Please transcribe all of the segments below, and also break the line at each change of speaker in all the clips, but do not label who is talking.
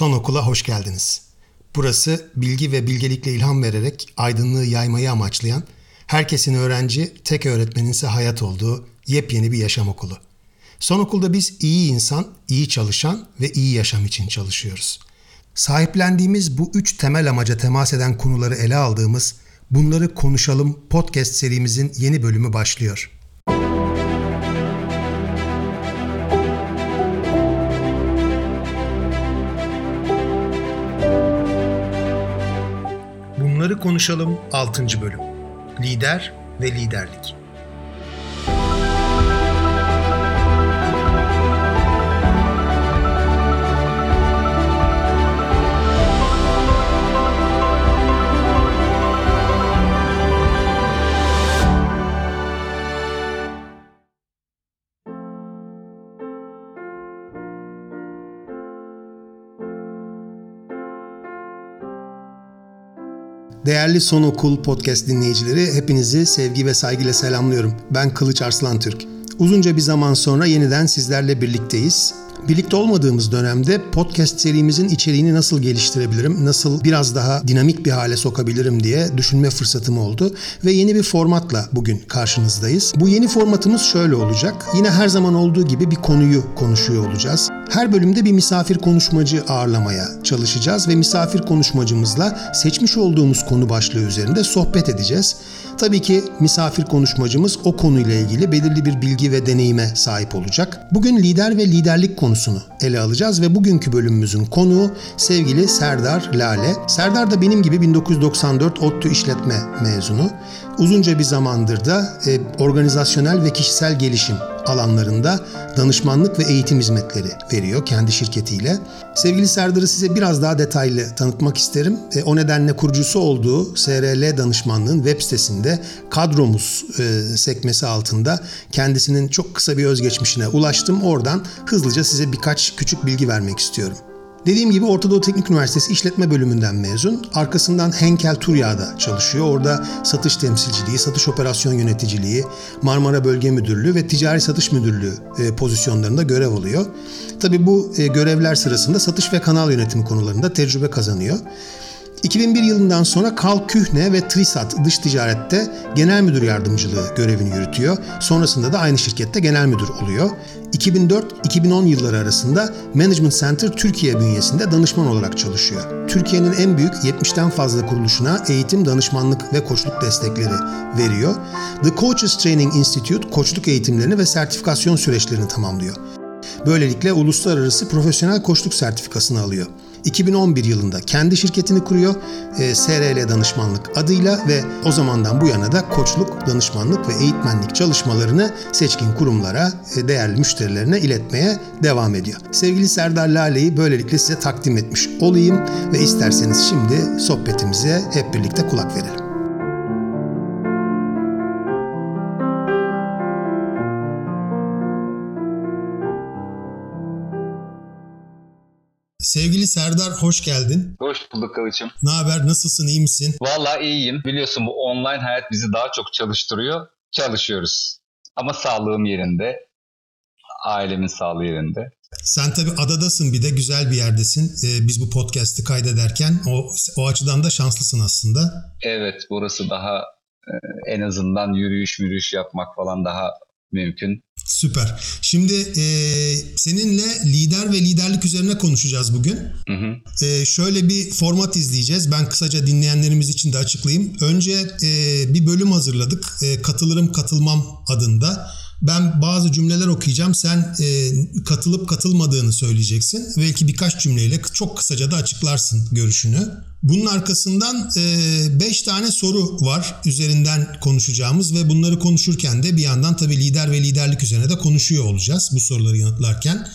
Son okula hoş geldiniz. Burası bilgi ve bilgelikle ilham vererek aydınlığı yaymayı amaçlayan, herkesin öğrenci, tek öğretmenin ise hayat olduğu yepyeni bir yaşam okulu. Son okulda biz iyi insan, iyi çalışan ve iyi yaşam için çalışıyoruz. Sahiplendiğimiz bu üç temel amaca temas eden konuları ele aldığımız Bunları Konuşalım podcast serimizin yeni bölümü başlıyor. Bunları Konuşalım 6. bölüm. Lider ve liderlik. Değerli Son Okul podcast dinleyicileri hepinizi sevgi ve saygıyla selamlıyorum. Ben Kılıç Arslan Türk. Uzunca bir zaman sonra yeniden sizlerle birlikteyiz. Birlikte olmadığımız dönemde podcast serimizin içeriğini nasıl geliştirebilirim, nasıl biraz daha dinamik bir hale sokabilirim diye düşünme fırsatım oldu ve yeni bir formatla bugün karşınızdayız. Bu yeni formatımız şöyle olacak. Yine her zaman olduğu gibi bir konuyu konuşuyor olacağız. Her bölümde bir misafir konuşmacı ağırlamaya çalışacağız ve misafir konuşmacımızla seçmiş olduğumuz konu başlığı üzerinde sohbet edeceğiz. Tabii ki misafir konuşmacımız o konuyla ilgili belirli bir bilgi ve deneyime sahip olacak. Bugün lider ve liderlik konusunu ele alacağız ve bugünkü bölümümüzün konuğu sevgili Serdar Lale. Serdar da benim gibi 1994 ODTÜ işletme mezunu. Uzunca bir zamandır da e, organizasyonel ve kişisel gelişim alanlarında danışmanlık ve eğitim hizmetleri veriyor kendi şirketiyle. Sevgili Serdar'ı size biraz daha detaylı tanıtmak isterim. E, o nedenle kurucusu olduğu SRL danışmanlığın web sitesinde kadromuz e, sekmesi altında kendisinin çok kısa bir özgeçmişine ulaştım. Oradan hızlıca size birkaç küçük bilgi vermek istiyorum. Dediğim gibi Orta Doğu Teknik Üniversitesi İşletme Bölümünden mezun. Arkasından Henkel Turyağ'da çalışıyor. Orada satış temsilciliği, satış operasyon yöneticiliği, Marmara Bölge Müdürlüğü ve Ticari Satış Müdürlüğü e, pozisyonlarında görev alıyor. Tabii bu e, görevler sırasında satış ve kanal yönetimi konularında tecrübe kazanıyor. 2001 yılından sonra Karl Kühne ve Trisat Dış Ticaret'te genel müdür yardımcılığı görevini yürütüyor. Sonrasında da aynı şirkette genel müdür oluyor. 2004-2010 yılları arasında Management Center Türkiye bünyesinde danışman olarak çalışıyor. Türkiye'nin en büyük 70'ten fazla kuruluşuna eğitim, danışmanlık ve koçluk destekleri veriyor. The Coaches Training Institute koçluk eğitimlerini ve sertifikasyon süreçlerini tamamlıyor. Böylelikle uluslararası profesyonel koçluk sertifikasını alıyor. 2011 yılında kendi şirketini kuruyor e, SRL Danışmanlık adıyla ve o zamandan bu yana da koçluk, danışmanlık ve eğitmenlik çalışmalarını seçkin kurumlara, e, değerli müşterilerine iletmeye devam ediyor. Sevgili Serdar Lale'yi böylelikle size takdim etmiş olayım ve isterseniz şimdi sohbetimize hep birlikte kulak verelim. Sevgili Serdar hoş geldin.
Hoş bulduk Kılıç'ım.
Ne haber? Nasılsın? İyi misin?
Valla iyiyim. Biliyorsun bu online hayat bizi daha çok çalıştırıyor. Çalışıyoruz. Ama sağlığım yerinde. Ailemin sağlığı yerinde.
Sen tabii adadasın bir de güzel bir yerdesin. Ee, biz bu podcast'i kaydederken o, o açıdan da şanslısın aslında.
Evet burası daha e, en azından yürüyüş yürüyüş yapmak falan daha mümkün.
Süper. Şimdi e, seninle lider ve liderlik üzerine konuşacağız bugün.
Hı hı.
E, şöyle bir format izleyeceğiz. Ben kısaca dinleyenlerimiz için de açıklayayım. Önce e, bir bölüm hazırladık. E, Katılırım Katılmam adında. Ben bazı cümleler okuyacağım. Sen e, katılıp katılmadığını söyleyeceksin. Belki birkaç cümleyle çok kısaca da açıklarsın görüşünü. Bunun arkasından 5 e, tane soru var üzerinden konuşacağımız ve bunları konuşurken de bir yandan tabii lider ve liderlik üzerine de konuşuyor olacağız bu soruları yanıtlarken.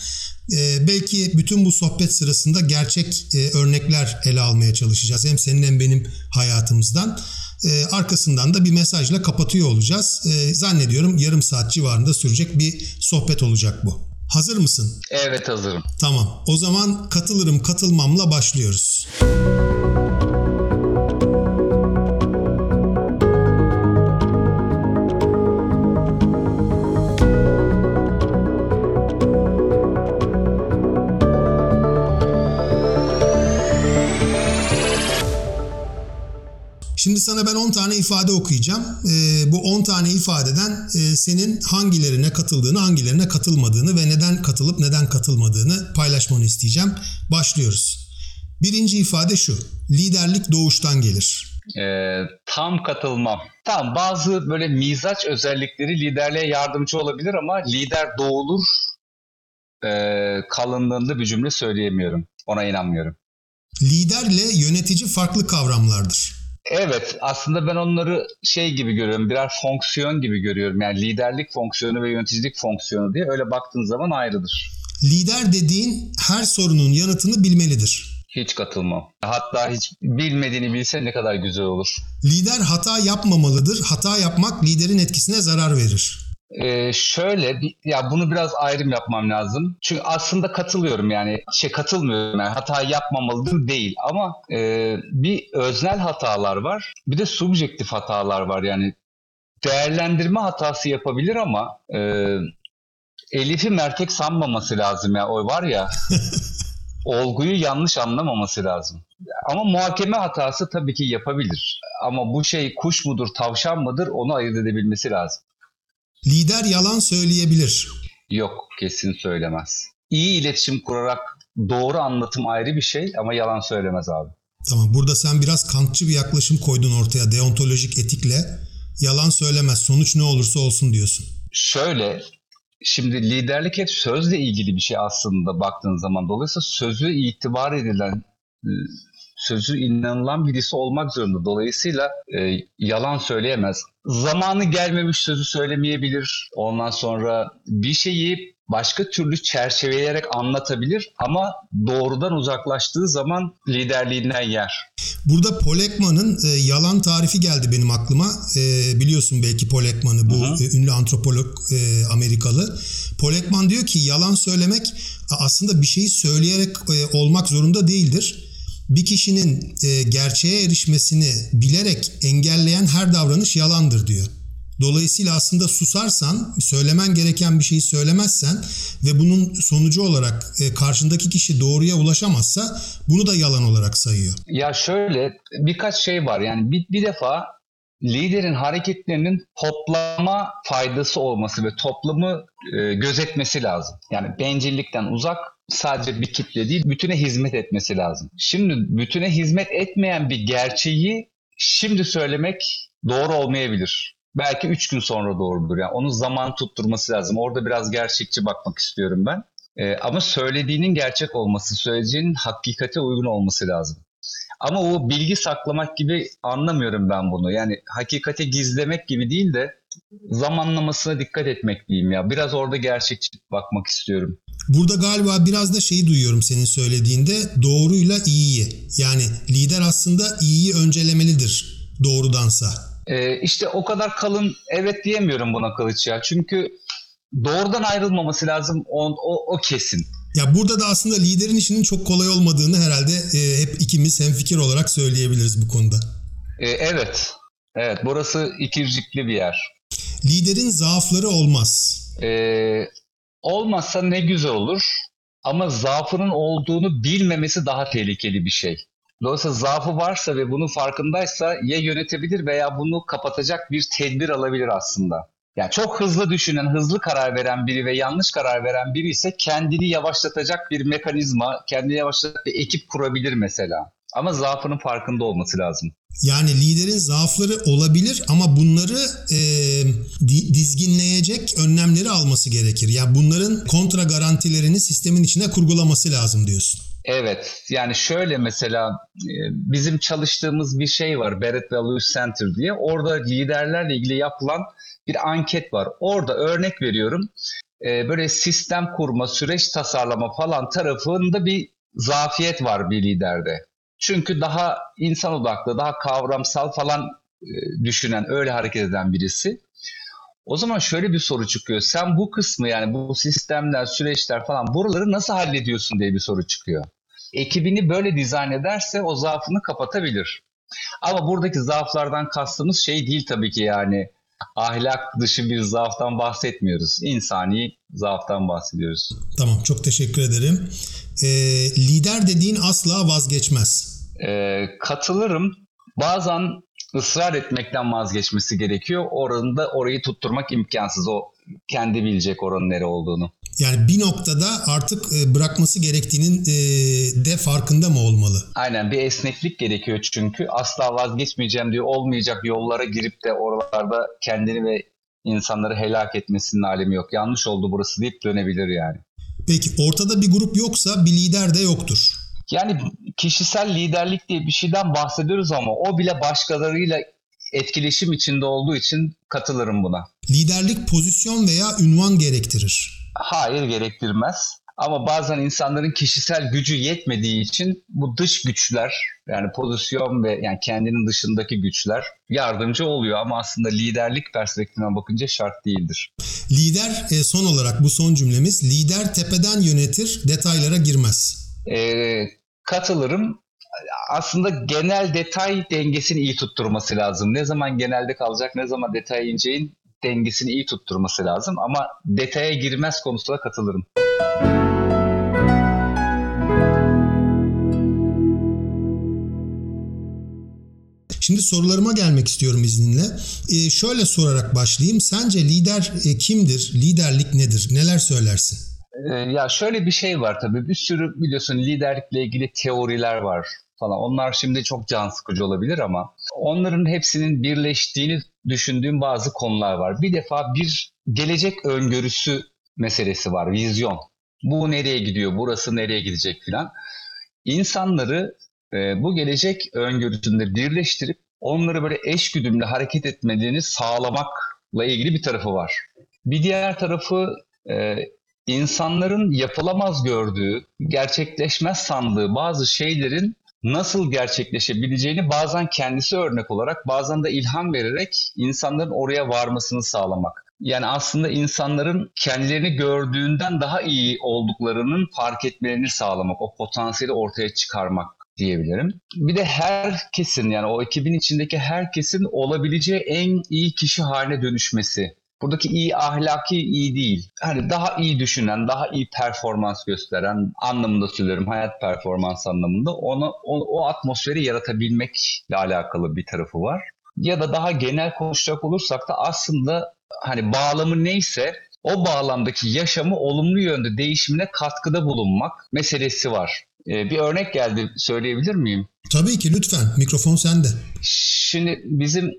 E, belki bütün bu sohbet sırasında gerçek e, örnekler ele almaya çalışacağız. Hem senin hem benim hayatımızdan. E, arkasından da bir mesajla kapatıyor olacağız. E, zannediyorum yarım saat civarında sürecek bir sohbet olacak bu. Hazır mısın?
Evet hazırım.
Tamam. O zaman katılırım katılmamla başlıyoruz. Müzik Şimdi sana ben 10 tane ifade okuyacağım. Ee, bu 10 tane ifadeden e, senin hangilerine katıldığını, hangilerine katılmadığını ve neden katılıp neden katılmadığını paylaşmanı isteyeceğim. Başlıyoruz. Birinci ifade şu. Liderlik doğuştan gelir.
Ee, tam katılmam. Tamam bazı böyle mizaç özellikleri liderliğe yardımcı olabilir ama lider doğulur e, kalınlığında bir cümle söyleyemiyorum. Ona inanmıyorum.
Liderle yönetici farklı kavramlardır.
Evet aslında ben onları şey gibi görüyorum birer fonksiyon gibi görüyorum. Yani liderlik fonksiyonu ve yöneticilik fonksiyonu diye öyle baktığın zaman ayrıdır.
Lider dediğin her sorunun yanıtını bilmelidir.
Hiç katılmam. Hatta hiç bilmediğini bilse ne kadar güzel olur.
Lider hata yapmamalıdır. Hata yapmak liderin etkisine zarar verir.
Ee, şöyle ya bunu biraz ayrım yapmam lazım. Çünkü aslında katılıyorum yani şey katılmıyorum yani hata yapmamalıdır değil ama e, bir öznel hatalar var bir de subjektif hatalar var yani değerlendirme hatası yapabilir ama e, Elif'i merkek sanmaması lazım ya o var ya olguyu yanlış anlamaması lazım. Ama muhakeme hatası tabii ki yapabilir. Ama bu şey kuş mudur, tavşan mıdır onu ayırt edebilmesi lazım.
Lider yalan söyleyebilir.
Yok, kesin söylemez. İyi iletişim kurarak doğru anlatım ayrı bir şey ama yalan söylemez abi.
Tamam burada sen biraz kantçı bir yaklaşım koydun ortaya deontolojik etikle. Yalan söylemez sonuç ne olursa olsun diyorsun.
Şöyle şimdi liderlik hep sözle ilgili bir şey aslında baktığın zaman. Dolayısıyla sözü itibar edilen sözü inanılan birisi olmak zorunda. Dolayısıyla e, yalan söyleyemez. Zamanı gelmemiş sözü söylemeyebilir. Ondan sonra bir şeyi başka türlü çerçeveleyerek anlatabilir ama doğrudan uzaklaştığı zaman liderliğinden yer.
Burada Paul Ekman'ın e, yalan tarifi geldi benim aklıma. E, biliyorsun belki Paul Ekman'ı bu e, ünlü antropolog e, Amerikalı. Paul Ekman diyor ki yalan söylemek aslında bir şeyi söyleyerek e, olmak zorunda değildir bir kişinin e, gerçeğe erişmesini bilerek engelleyen her davranış yalandır diyor. Dolayısıyla aslında susarsan, söylemen gereken bir şeyi söylemezsen ve bunun sonucu olarak e, karşındaki kişi doğruya ulaşamazsa bunu da yalan olarak sayıyor.
Ya şöyle birkaç şey var. Yani bir, bir defa liderin hareketlerinin toplama faydası olması ve toplumu e, gözetmesi lazım. Yani bencillikten uzak, sadece bir kitle değil, bütüne hizmet etmesi lazım. Şimdi bütüne hizmet etmeyen bir gerçeği şimdi söylemek doğru olmayabilir. Belki üç gün sonra doğrudur. Yani onu zaman tutturması lazım. Orada biraz gerçekçi bakmak istiyorum ben. Ee, ama söylediğinin gerçek olması, söyleyeceğinin hakikate uygun olması lazım. Ama o bilgi saklamak gibi anlamıyorum ben bunu. Yani hakikate gizlemek gibi değil de zamanlamasına dikkat etmek diyeyim ya. Biraz orada gerçekçi bakmak istiyorum.
Burada galiba biraz da şeyi duyuyorum senin söylediğinde doğruyla iyiyi. Yani lider aslında iyiyi öncelemelidir doğrudansa.
Ee, işte o kadar kalın evet diyemiyorum buna Kılıç ya. Çünkü doğrudan ayrılmaması lazım o, o, o kesin.
Ya burada da aslında liderin işinin çok kolay olmadığını herhalde e, hep ikimiz hemfikir olarak söyleyebiliriz bu konuda.
E, evet. Evet burası ikircikli bir yer.
Liderin zaafları olmaz.
E, olmazsa ne güzel olur. Ama zaafının olduğunu bilmemesi daha tehlikeli bir şey. Dolayısıyla zaafı varsa ve bunun farkındaysa ya yönetebilir veya bunu kapatacak bir tedbir alabilir aslında. Yani çok hızlı düşünen, hızlı karar veren biri ve yanlış karar veren biri ise kendini yavaşlatacak bir mekanizma, kendini yavaşlatacak bir ekip kurabilir mesela. Ama zaafının farkında olması lazım.
Yani liderin zaafları olabilir ama bunları e, dizginleyecek önlemleri alması gerekir. Yani bunların kontra garantilerini sistemin içine kurgulaması lazım diyorsun.
Evet yani şöyle mesela e, bizim çalıştığımız bir şey var Barrett Values Center diye. Orada liderlerle ilgili yapılan bir anket var. Orada örnek veriyorum e, böyle sistem kurma, süreç tasarlama falan tarafında bir zafiyet var bir liderde. Çünkü daha insan odaklı, daha kavramsal falan e, düşünen, öyle hareket eden birisi. O zaman şöyle bir soru çıkıyor. Sen bu kısmı yani bu sistemler, süreçler falan buraları nasıl hallediyorsun diye bir soru çıkıyor. Ekibini böyle dizayn ederse o zaafını kapatabilir. Ama buradaki zaaflardan kastımız şey değil tabii ki yani ahlak dışı bir zaaftan bahsetmiyoruz. İnsani zaaftan bahsediyoruz.
Tamam çok teşekkür ederim. E, lider dediğin asla vazgeçmez.
E, katılırım. Bazen ısrar etmekten vazgeçmesi gerekiyor. Oranında orayı tutturmak imkansız. O kendi bilecek oranın nere olduğunu.
Yani bir noktada artık e, bırakması gerektiğinin e, de farkında mı olmalı?
Aynen bir esneklik gerekiyor çünkü asla vazgeçmeyeceğim diye olmayacak yollara girip de oralarda kendini ve insanları helak etmesinin alemi yok. Yanlış oldu burası deyip dönebilir yani.
Peki ortada bir grup yoksa bir lider de yoktur.
Yani kişisel liderlik diye bir şeyden bahsediyoruz ama o bile başkalarıyla etkileşim içinde olduğu için katılırım buna.
Liderlik pozisyon veya ünvan gerektirir.
Hayır gerektirmez. Ama bazen insanların kişisel gücü yetmediği için bu dış güçler yani pozisyon ve yani kendinin dışındaki güçler yardımcı oluyor ama aslında liderlik perspektifinden bakınca şart değildir.
Lider e, son olarak bu son cümlemiz lider tepeden yönetir detaylara girmez.
Ee, katılırım. Aslında genel detay dengesini iyi tutturması lazım. Ne zaman genelde kalacak, ne zaman detaya ineceğin dengesini iyi tutturması lazım. Ama detaya girmez konusunda katılırım.
Şimdi sorularıma gelmek istiyorum izninle. Ee, şöyle sorarak başlayayım. Sence lider e, kimdir? Liderlik nedir? Neler söylersin?
Ee, ya şöyle bir şey var tabii. Bir sürü biliyorsun liderlikle ilgili teoriler var falan. Onlar şimdi çok can sıkıcı olabilir ama onların hepsinin birleştiğini düşündüğüm bazı konular var. Bir defa bir gelecek öngörüsü meselesi var, vizyon. Bu nereye gidiyor, burası nereye gidecek filan. İnsanları e, bu gelecek öngörüsünde birleştirip onları böyle eşgüdümle hareket etmediğini sağlamakla ilgili bir tarafı var. Bir diğer tarafı e, insanların yapılamaz gördüğü, gerçekleşmez sandığı bazı şeylerin nasıl gerçekleşebileceğini bazen kendisi örnek olarak bazen de ilham vererek insanların oraya varmasını sağlamak. Yani aslında insanların kendilerini gördüğünden daha iyi olduklarının fark etmelerini sağlamak, o potansiyeli ortaya çıkarmak diyebilirim. Bir de herkesin yani o ekibin içindeki herkesin olabileceği en iyi kişi haline dönüşmesi. Buradaki iyi ahlaki iyi değil. Hani daha iyi düşünen, daha iyi performans gösteren anlamında söylüyorum. Hayat performans anlamında. Onu, o, o atmosferi yaratabilmekle alakalı bir tarafı var. Ya da daha genel konuşacak olursak da aslında hani bağlamı neyse o bağlamdaki yaşamı olumlu yönde değişimine katkıda bulunmak meselesi var. Ee, bir örnek geldi söyleyebilir miyim?
Tabii ki lütfen mikrofon sende.
Şimdi bizim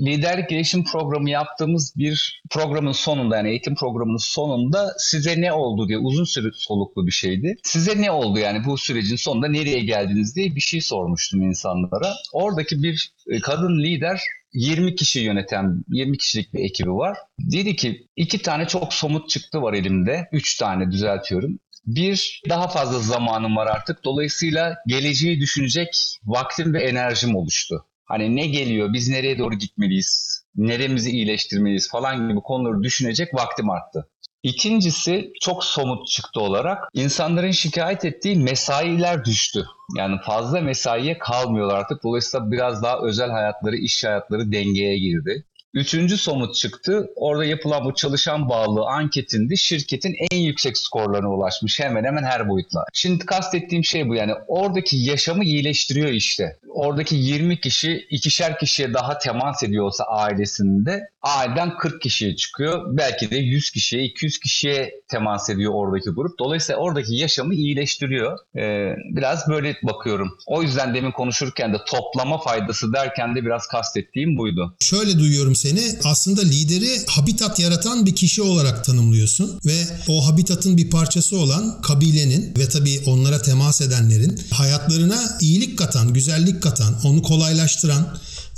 liderlik gelişim programı yaptığımız bir programın sonunda yani eğitim programının sonunda size ne oldu diye uzun süre soluklu bir şeydi. Size ne oldu yani bu sürecin sonunda nereye geldiniz diye bir şey sormuştum insanlara. Oradaki bir e, kadın lider 20 kişi yöneten 20 kişilik bir ekibi var. Dedi ki iki tane çok somut çıktı var elimde. Üç tane düzeltiyorum. Bir, daha fazla zamanım var artık. Dolayısıyla geleceği düşünecek vaktim ve enerjim oluştu. Hani ne geliyor, biz nereye doğru gitmeliyiz, neremizi iyileştirmeliyiz falan gibi konuları düşünecek vaktim arttı. İkincisi çok somut çıktı olarak insanların şikayet ettiği mesailer düştü. Yani fazla mesaiye kalmıyorlar artık. Dolayısıyla biraz daha özel hayatları, iş hayatları dengeye girdi. Üçüncü somut çıktı. Orada yapılan bu çalışan bağlılığı anketinde şirketin en yüksek skorlarına ulaşmış hemen hemen her boyutla. Şimdi kastettiğim şey bu yani oradaki yaşamı iyileştiriyor işte. Oradaki 20 kişi ikişer kişiye daha temas ediyorsa ailesinde aileden 40 kişiye çıkıyor. Belki de 100 kişiye 200 kişiye temas ediyor oradaki grup. Dolayısıyla oradaki yaşamı iyileştiriyor. Ee, biraz böyle bakıyorum. O yüzden demin konuşurken de toplama faydası derken de biraz kastettiğim buydu.
Şöyle duyuyorum seni aslında lideri habitat yaratan bir kişi olarak tanımlıyorsun ve o habitatın bir parçası olan kabilenin ve tabii onlara temas edenlerin hayatlarına iyilik katan, güzellik katan, onu kolaylaştıran,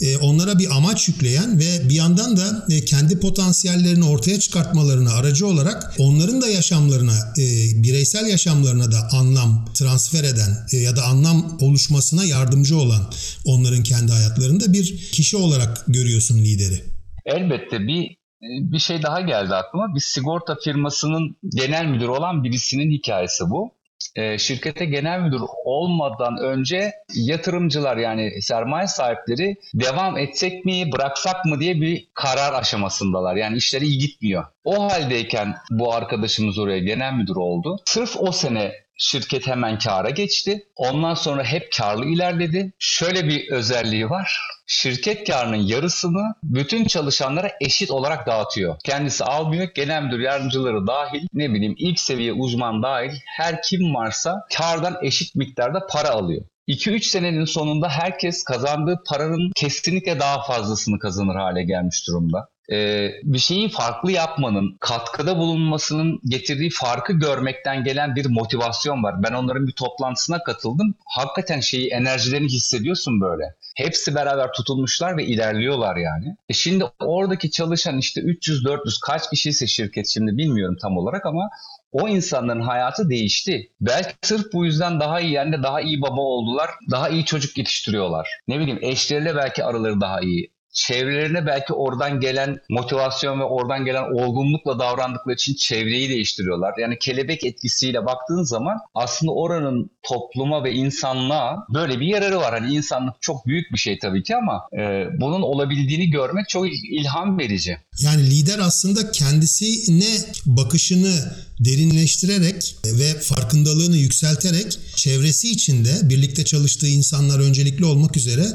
e, onlara bir amaç yükleyen ve bir yandan da e, kendi potansiyellerini ortaya çıkartmalarına aracı olarak onların da yaşamlarına, e, bireysel yaşamlarına da anlam transfer eden ya da anlam oluşmasına yardımcı olan onların kendi hayatlarında bir kişi olarak görüyorsun lideri.
Elbette bir bir şey daha geldi aklıma. Bir sigorta firmasının genel müdürü olan birisinin hikayesi bu. E, şirkete genel müdür olmadan önce yatırımcılar yani sermaye sahipleri devam etsek mi bıraksak mı diye bir karar aşamasındalar. Yani işleri iyi gitmiyor. O haldeyken bu arkadaşımız oraya genel müdür oldu. Sırf o sene şirket hemen kâra geçti. Ondan sonra hep karlı ilerledi. Şöyle bir özelliği var. Şirket karının yarısını bütün çalışanlara eşit olarak dağıtıyor. Kendisi almıyor. Genel müdür yardımcıları dahil, ne bileyim ilk seviye uzman dahil her kim varsa kardan eşit miktarda para alıyor. 2-3 senenin sonunda herkes kazandığı paranın kesinlikle daha fazlasını kazanır hale gelmiş durumda. Ee, bir şeyi farklı yapmanın, katkıda bulunmasının getirdiği farkı görmekten gelen bir motivasyon var. Ben onların bir toplantısına katıldım. Hakikaten şeyi, enerjilerini hissediyorsun böyle. Hepsi beraber tutulmuşlar ve ilerliyorlar yani. E şimdi oradaki çalışan işte 300-400 kaç kişiyse şirket şimdi bilmiyorum tam olarak ama o insanların hayatı değişti. Belki sırf bu yüzden daha iyi yani daha iyi baba oldular. Daha iyi çocuk yetiştiriyorlar. Ne bileyim eşleriyle belki araları daha iyi çevrelerine belki oradan gelen motivasyon ve oradan gelen olgunlukla davrandıkları için çevreyi değiştiriyorlar. Yani kelebek etkisiyle baktığın zaman aslında oranın topluma ve insanlığa böyle bir yararı var. Hani insanlık çok büyük bir şey tabii ki ama e, bunun olabildiğini görmek çok ilham verici.
Yani lider aslında kendisine bakışını derinleştirerek ve farkındalığını yükselterek çevresi içinde birlikte çalıştığı insanlar öncelikli olmak üzere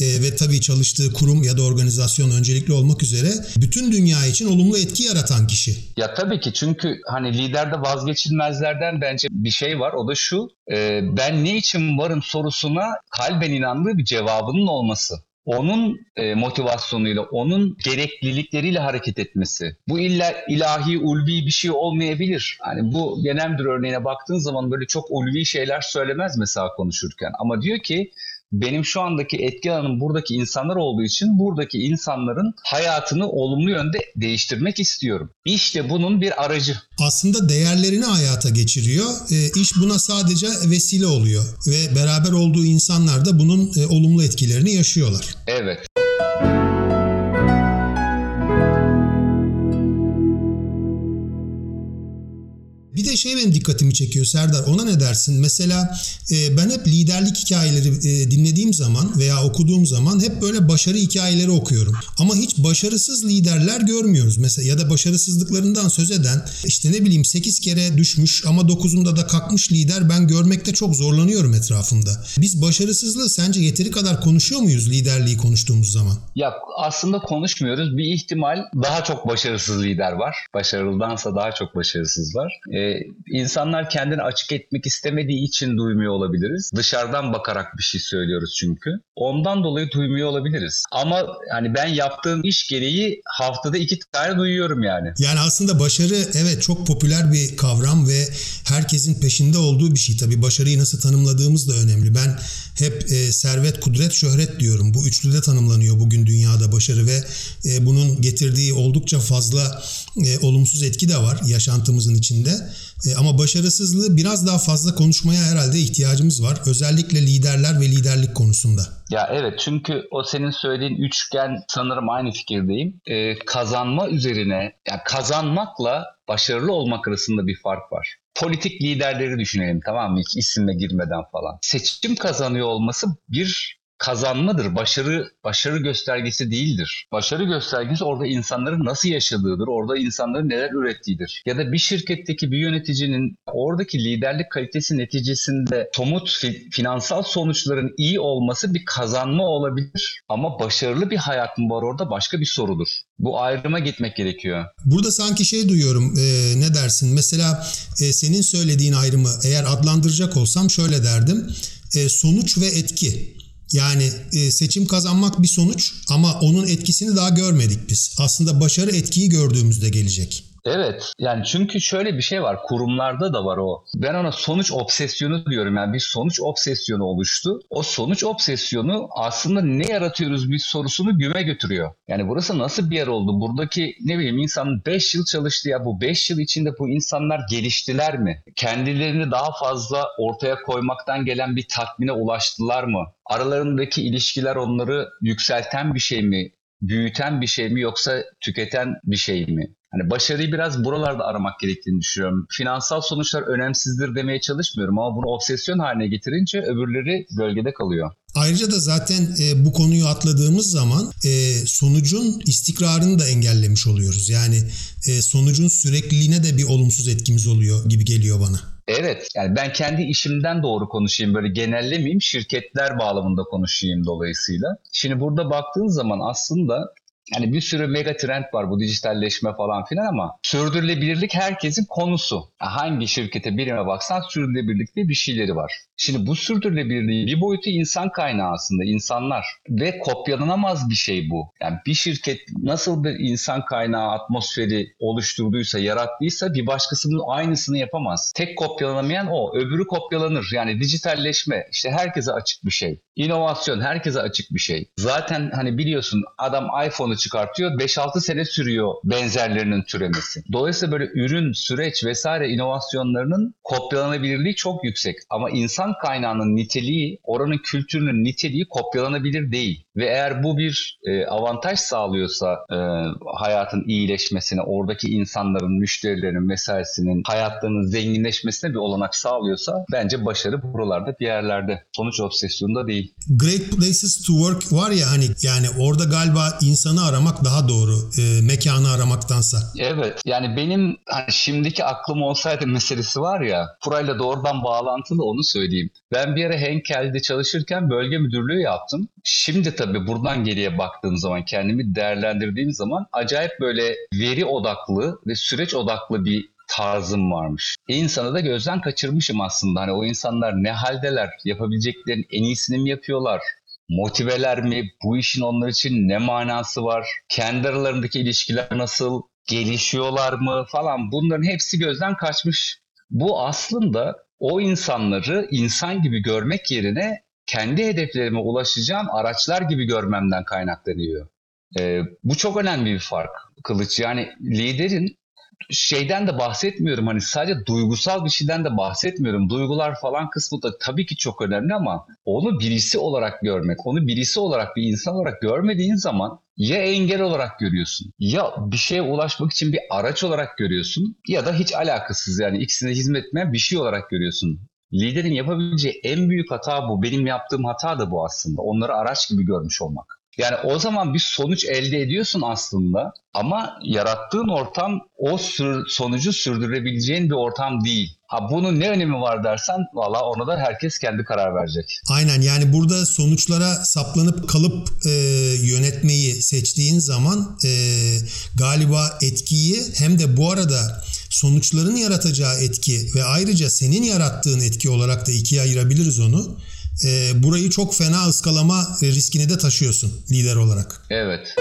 e, ve tabii çalıştığı kurum ya da organizasyon öncelikli olmak üzere bütün dünya için olumlu etki yaratan kişi.
Ya tabii ki çünkü hani liderde vazgeçilmezlerden bence bir şey var o da şu e, ben ne için varım sorusuna kalben inandığı bir cevabının olması onun e, motivasyonuyla, onun gereklilikleriyle hareket etmesi. Bu illa ilahi, ulvi bir şey olmayabilir. Hani bu genel müdür örneğine baktığın zaman böyle çok ulvi şeyler söylemez mesela konuşurken. Ama diyor ki benim şu andaki etki alanım buradaki insanlar olduğu için buradaki insanların hayatını olumlu yönde değiştirmek istiyorum. İşte bunun bir aracı.
Aslında değerlerini hayata geçiriyor. E, iş buna sadece vesile oluyor ve beraber olduğu insanlar da bunun e, olumlu etkilerini yaşıyorlar.
Evet.
Benim dikkatimi çekiyor Serdar. Ona ne dersin? Mesela e, ben hep liderlik hikayeleri e, dinlediğim zaman veya okuduğum zaman hep böyle başarı hikayeleri okuyorum. Ama hiç başarısız liderler görmüyoruz. Mesela ya da başarısızlıklarından söz eden işte ne bileyim 8 kere düşmüş ama 9'unda da kalkmış lider ben görmekte çok zorlanıyorum etrafımda. Biz başarısızlığı sence yeteri kadar konuşuyor muyuz liderliği konuştuğumuz zaman?
Ya aslında konuşmuyoruz. Bir ihtimal daha çok başarısız lider var. Başarılıdansa daha çok başarısız var. Ee, insanlar kendini açık etmek istemediği için duymuyor olabiliriz. Dışarıdan bakarak bir şey söylüyoruz çünkü. Ondan dolayı duymuyor olabiliriz. Ama hani ben yaptığım iş gereği haftada iki tane duyuyorum yani.
Yani aslında başarı evet çok popüler bir kavram ve herkesin peşinde olduğu bir şey. Tabii başarıyı nasıl tanımladığımız da önemli. Ben hep e, servet, kudret, şöhret diyorum. Bu üçlüde tanımlanıyor bugün dünyada başarı ve e, bunun getirdiği oldukça fazla e, olumsuz etki de var yaşantımızın içinde. E, ama başarısızlığı biraz daha fazla konuşmaya herhalde ihtiyacımız var. Özellikle liderler ve liderlik konusunda.
Ya evet çünkü o senin söylediğin üçgen sanırım aynı fikirdeyim. Ee, kazanma üzerine, yani kazanmakla başarılı olmak arasında bir fark var. Politik liderleri düşünelim tamam mı? Hiç isimle girmeden falan. Seçim kazanıyor olması bir kazanmadır. Başarı başarı göstergesi değildir. Başarı göstergesi orada insanların nasıl yaşadığıdır. Orada insanların neler ürettiğidir. Ya da bir şirketteki bir yöneticinin oradaki liderlik kalitesi neticesinde somut finansal sonuçların iyi olması bir kazanma olabilir. Ama başarılı bir hayat mı var orada başka bir sorudur. Bu ayrıma gitmek gerekiyor.
Burada sanki şey duyuyorum. E, ne dersin? Mesela e, senin söylediğin ayrımı eğer adlandıracak olsam şöyle derdim. E, sonuç ve etki. Yani e, seçim kazanmak bir sonuç ama onun etkisini daha görmedik biz. Aslında başarı etkiyi gördüğümüzde gelecek.
Evet yani çünkü şöyle bir şey var kurumlarda da var o. Ben ona sonuç obsesyonu diyorum yani bir sonuç obsesyonu oluştu. O sonuç obsesyonu aslında ne yaratıyoruz bir sorusunu güme götürüyor. Yani burası nasıl bir yer oldu? Buradaki ne bileyim insanın 5 yıl çalıştı ya bu 5 yıl içinde bu insanlar geliştiler mi? Kendilerini daha fazla ortaya koymaktan gelen bir tatmine ulaştılar mı? Aralarındaki ilişkiler onları yükselten bir şey mi? büyüten bir şey mi yoksa tüketen bir şey mi? Hani başarıyı biraz buralarda aramak gerektiğini düşünüyorum. Finansal sonuçlar önemsizdir demeye çalışmıyorum ama bunu obsesyon haline getirince öbürleri gölgede kalıyor.
Ayrıca da zaten e, bu konuyu atladığımız zaman e, sonucun istikrarını da engellemiş oluyoruz. Yani e, sonucun sürekliliğine de bir olumsuz etkimiz oluyor gibi geliyor bana.
Evet yani ben kendi işimden doğru konuşayım böyle genellemeyeyim şirketler bağlamında konuşayım dolayısıyla. Şimdi burada baktığın zaman aslında yani bir sürü mega trend var bu dijitalleşme falan filan ama sürdürülebilirlik herkesin konusu. Hangi şirkete birime baksan sürdürülebilirlik diye bir şeyleri var. Şimdi bu sürdürülebilirliğin bir boyutu insan kaynağı aslında insanlar ve kopyalanamaz bir şey bu. Yani bir şirket nasıl bir insan kaynağı atmosferi oluşturduysa, yarattıysa bir başkasının aynısını yapamaz. Tek kopyalanamayan o, öbürü kopyalanır. Yani dijitalleşme işte herkese açık bir şey. İnovasyon herkese açık bir şey. Zaten hani biliyorsun adam iPhone'u çıkartıyor 5-6 sene sürüyor benzerlerinin türemesi. Dolayısıyla böyle ürün, süreç vesaire inovasyonlarının kopyalanabilirliği çok yüksek. Ama insan kaynağının niteliği, oranın kültürünün niteliği kopyalanabilir değil. Ve eğer bu bir e, avantaj sağlıyorsa e, hayatın iyileşmesine, oradaki insanların, müşterilerin vesairesinin hayatlarının zenginleşmesine bir olanak sağlıyorsa bence başarı buralarda bir yerlerde. Sonuç obsesyonda değil.
Great Places to Work var ya hani yani orada galiba insanı aramak daha doğru e, mekanı aramaktansa.
Evet yani benim hani şimdiki aklım olsaydı meselesi var ya burayla doğrudan bağlantılı onu söyleyeyim. Ben bir ara Henkel'de çalışırken bölge müdürlüğü yaptım. Şimdi tabii buradan geriye baktığım zaman kendimi değerlendirdiğim zaman acayip böyle veri odaklı ve süreç odaklı bir tarzım varmış. İnsanı da gözden kaçırmışım aslında. Hani o insanlar ne haldeler, yapabileceklerin en iyisini mi yapıyorlar? Motiveler mi? Bu işin onlar için ne manası var? Kendi aralarındaki ilişkiler nasıl? Gelişiyorlar mı falan bunların hepsi gözden kaçmış. Bu aslında o insanları insan gibi görmek yerine kendi hedeflerime ulaşacağım araçlar gibi görmemden kaynaklanıyor. Ee, bu çok önemli bir fark Kılıç. Yani liderin şeyden de bahsetmiyorum hani sadece duygusal bir şeyden de bahsetmiyorum. Duygular falan kısmı da tabii ki çok önemli ama onu birisi olarak görmek, onu birisi olarak bir insan olarak görmediğin zaman ya engel olarak görüyorsun ya bir şeye ulaşmak için bir araç olarak görüyorsun ya da hiç alakasız yani ikisine hizmet etmeyen bir şey olarak görüyorsun. Liderin yapabileceği en büyük hata bu. Benim yaptığım hata da bu aslında. Onları araç gibi görmüş olmak. Yani o zaman bir sonuç elde ediyorsun aslında ama yarattığın ortam o sür, sonucu sürdürebileceğin bir ortam değil. Ha bunun ne önemi var dersen valla ona da herkes kendi karar verecek.
Aynen yani burada sonuçlara saplanıp kalıp e, yönetmeyi seçtiğin zaman e, galiba etkiyi hem de bu arada sonuçların yaratacağı etki ve ayrıca senin yarattığın etki olarak da ikiye ayırabiliriz onu e, burayı çok fena ıskalama riskini de taşıyorsun lider olarak.
Evet.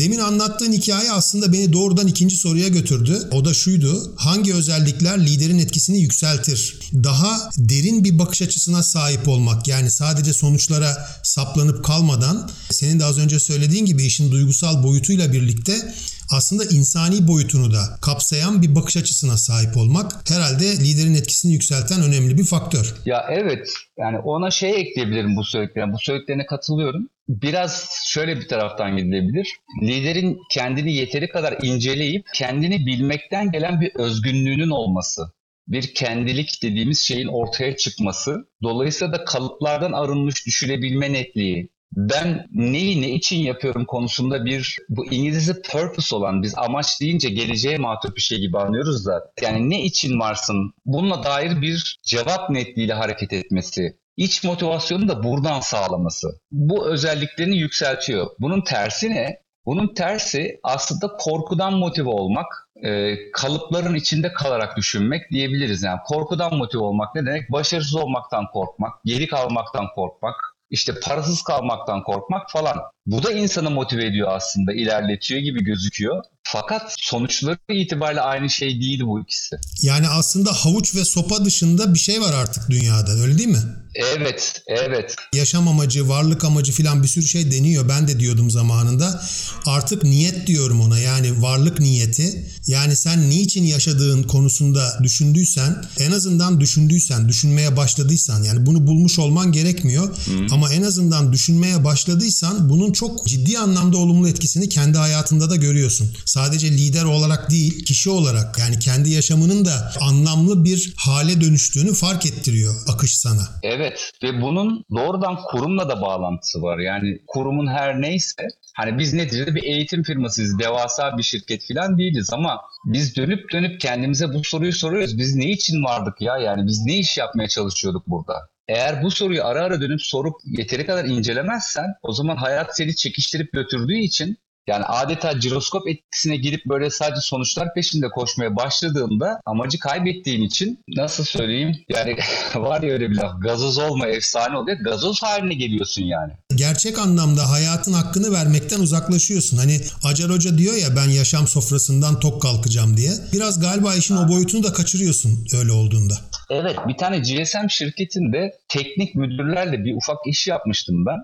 Demin anlattığın hikaye aslında beni doğrudan ikinci soruya götürdü. O da şuydu. Hangi özellikler liderin etkisini yükseltir? Daha derin bir bakış açısına sahip olmak. Yani sadece sonuçlara saplanıp kalmadan senin de az önce söylediğin gibi işin duygusal boyutuyla birlikte aslında insani boyutunu da kapsayan bir bakış açısına sahip olmak herhalde liderin etkisini yükselten önemli bir faktör.
Ya evet yani ona şey ekleyebilirim bu söylediklerine. Bu söylediklerine katılıyorum. Biraz şöyle bir taraftan gidilebilir. Liderin kendini yeteri kadar inceleyip kendini bilmekten gelen bir özgünlüğünün olması bir kendilik dediğimiz şeyin ortaya çıkması, dolayısıyla da kalıplardan arınmış düşünebilme netliği, ben neyi ne için yapıyorum konusunda bir bu İngilizce purpose olan biz amaç deyince geleceğe matuf bir şey gibi anlıyoruz da yani ne için varsın bununla dair bir cevap netliğiyle hareket etmesi iç motivasyonu da buradan sağlaması bu özelliklerini yükseltiyor. Bunun tersi ne? Bunun tersi aslında korkudan motive olmak, e, kalıpların içinde kalarak düşünmek diyebiliriz. Yani korkudan motive olmak ne demek? Başarısız olmaktan korkmak, geri kalmaktan korkmak, işte parasız kalmaktan korkmak falan. Bu da insanı motive ediyor aslında, ilerletiyor gibi gözüküyor. Fakat sonuçları itibariyle aynı şey değil bu ikisi.
Yani aslında havuç ve sopa dışında bir şey var artık dünyada öyle değil mi?
Evet, evet.
Yaşam amacı, varlık amacı filan bir sürü şey deniyor. Ben de diyordum zamanında. Artık niyet diyorum ona. Yani varlık niyeti. Yani sen niçin yaşadığın konusunda düşündüysen, en azından düşündüysen, düşünmeye başladıysan yani bunu bulmuş olman gerekmiyor. Hı. Ama en azından düşünmeye başladıysan bunun bunun çok ciddi anlamda olumlu etkisini kendi hayatında da görüyorsun. Sadece lider olarak değil, kişi olarak yani kendi yaşamının da anlamlı bir hale dönüştüğünü fark ettiriyor akış sana.
Evet ve bunun doğrudan kurumla da bağlantısı var. Yani kurumun her neyse hani biz neticede bir eğitim firmasıyız, devasa bir şirket falan değiliz ama biz dönüp dönüp kendimize bu soruyu soruyoruz. Biz ne için vardık ya? Yani biz ne iş yapmaya çalışıyorduk burada? Eğer bu soruyu ara ara dönüp sorup yeteri kadar incelemezsen o zaman hayat seni çekiştirip götürdüğü için yani adeta ciroskop etkisine girip böyle sadece sonuçlar peşinde koşmaya başladığında amacı kaybettiğin için nasıl söyleyeyim yani var ya öyle bir laf gazoz olma efsane oluyor gazoz haline geliyorsun yani.
Gerçek anlamda hayatın hakkını vermekten uzaklaşıyorsun. Hani Acar Hoca diyor ya ben yaşam sofrasından tok kalkacağım diye. Biraz galiba işin o boyutunu da kaçırıyorsun öyle olduğunda.
Evet bir tane GSM şirketinde teknik müdürlerle bir ufak iş yapmıştım ben.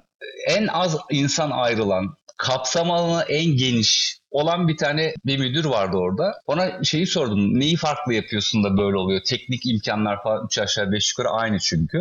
En az insan ayrılan, kapsam alanı en geniş olan bir tane bir müdür vardı orada. Ona şeyi sordum. Neyi farklı yapıyorsun da böyle oluyor? Teknik imkanlar falan 3 aşağı 5 yukarı aynı çünkü.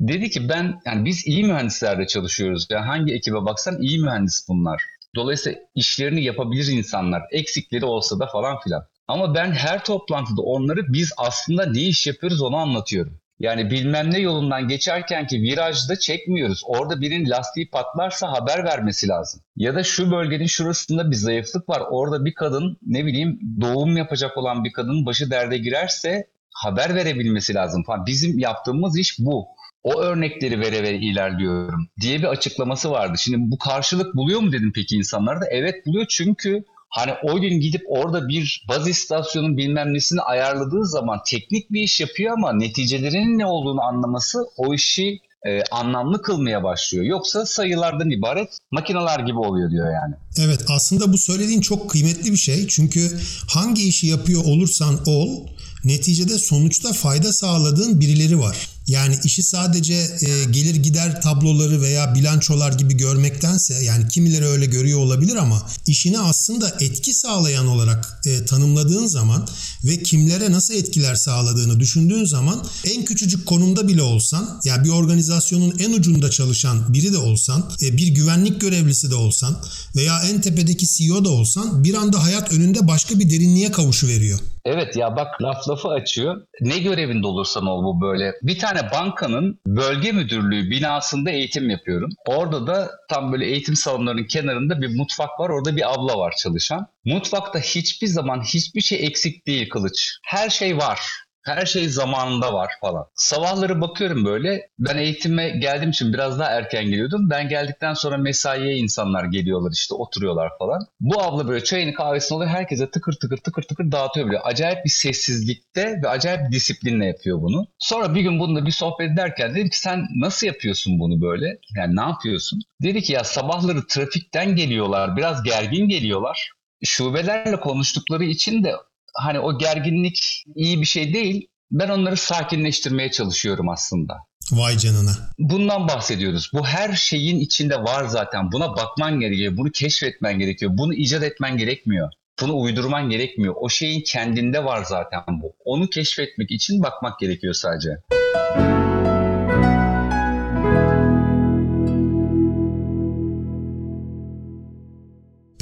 Dedi ki ben yani biz iyi mühendislerle çalışıyoruz. Yani hangi ekibe baksan iyi mühendis bunlar. Dolayısıyla işlerini yapabilir insanlar. Eksikleri olsa da falan filan. Ama ben her toplantıda onları biz aslında ne iş yapıyoruz onu anlatıyorum. Yani bilmem ne yolundan geçerken ki virajda çekmiyoruz. Orada birinin lastiği patlarsa haber vermesi lazım. Ya da şu bölgenin şurasında bir zayıflık var. Orada bir kadın ne bileyim doğum yapacak olan bir kadının başı derde girerse haber verebilmesi lazım falan. Bizim yaptığımız iş bu. O örnekleri vere vere ilerliyorum diye bir açıklaması vardı. Şimdi bu karşılık buluyor mu dedim peki insanlar da? Evet buluyor çünkü Hani o gün gidip orada bir baz istasyonun bilmem nesini ayarladığı zaman teknik bir iş yapıyor ama neticelerinin ne olduğunu anlaması o işi e, anlamlı kılmaya başlıyor. Yoksa sayılardan ibaret makineler gibi oluyor diyor yani.
Evet aslında bu söylediğin çok kıymetli bir şey. Çünkü hangi işi yapıyor olursan ol neticede sonuçta fayda sağladığın birileri var. Yani işi sadece e, gelir gider tabloları veya bilançolar gibi görmektense yani kimileri öyle görüyor olabilir ama işini aslında etki sağlayan olarak e, tanımladığın zaman ve kimlere nasıl etkiler sağladığını düşündüğün zaman en küçücük konumda bile olsan yani bir organizasyonun en ucunda çalışan biri de olsan e, bir güvenlik görevlisi de olsan veya en tepedeki CEO da olsan bir anda hayat önünde başka bir derinliğe kavuşu veriyor.
Evet ya bak laf lafı açıyor. Ne görevinde olursan ol bu böyle. Bir tane bankanın bölge müdürlüğü binasında eğitim yapıyorum. Orada da tam böyle eğitim salonlarının kenarında bir mutfak var. Orada bir abla var çalışan. Mutfakta hiçbir zaman hiçbir şey eksik değil Kılıç. Her şey var. Her şey zamanında var falan. Sabahları bakıyorum böyle. Ben eğitime geldiğim için biraz daha erken geliyordum. Ben geldikten sonra mesaiye insanlar geliyorlar işte oturuyorlar falan. Bu abla böyle çayını kahvesini alıyor. Herkese tıkır tıkır tıkır tıkır dağıtıyor böyle. Acayip bir sessizlikte ve acayip disiplinle yapıyor bunu. Sonra bir gün bununla bir sohbet ederken dedim ki sen nasıl yapıyorsun bunu böyle? Yani ne yapıyorsun? Dedi ki ya sabahları trafikten geliyorlar. Biraz gergin geliyorlar şubelerle konuştukları için de hani o gerginlik iyi bir şey değil. Ben onları sakinleştirmeye çalışıyorum aslında.
Vay canına.
Bundan bahsediyoruz. Bu her şeyin içinde var zaten. Buna bakman gerekiyor. Bunu keşfetmen gerekiyor. Bunu icat etmen gerekmiyor. Bunu uydurman gerekmiyor. O şeyin kendinde var zaten bu. Onu keşfetmek için bakmak gerekiyor sadece.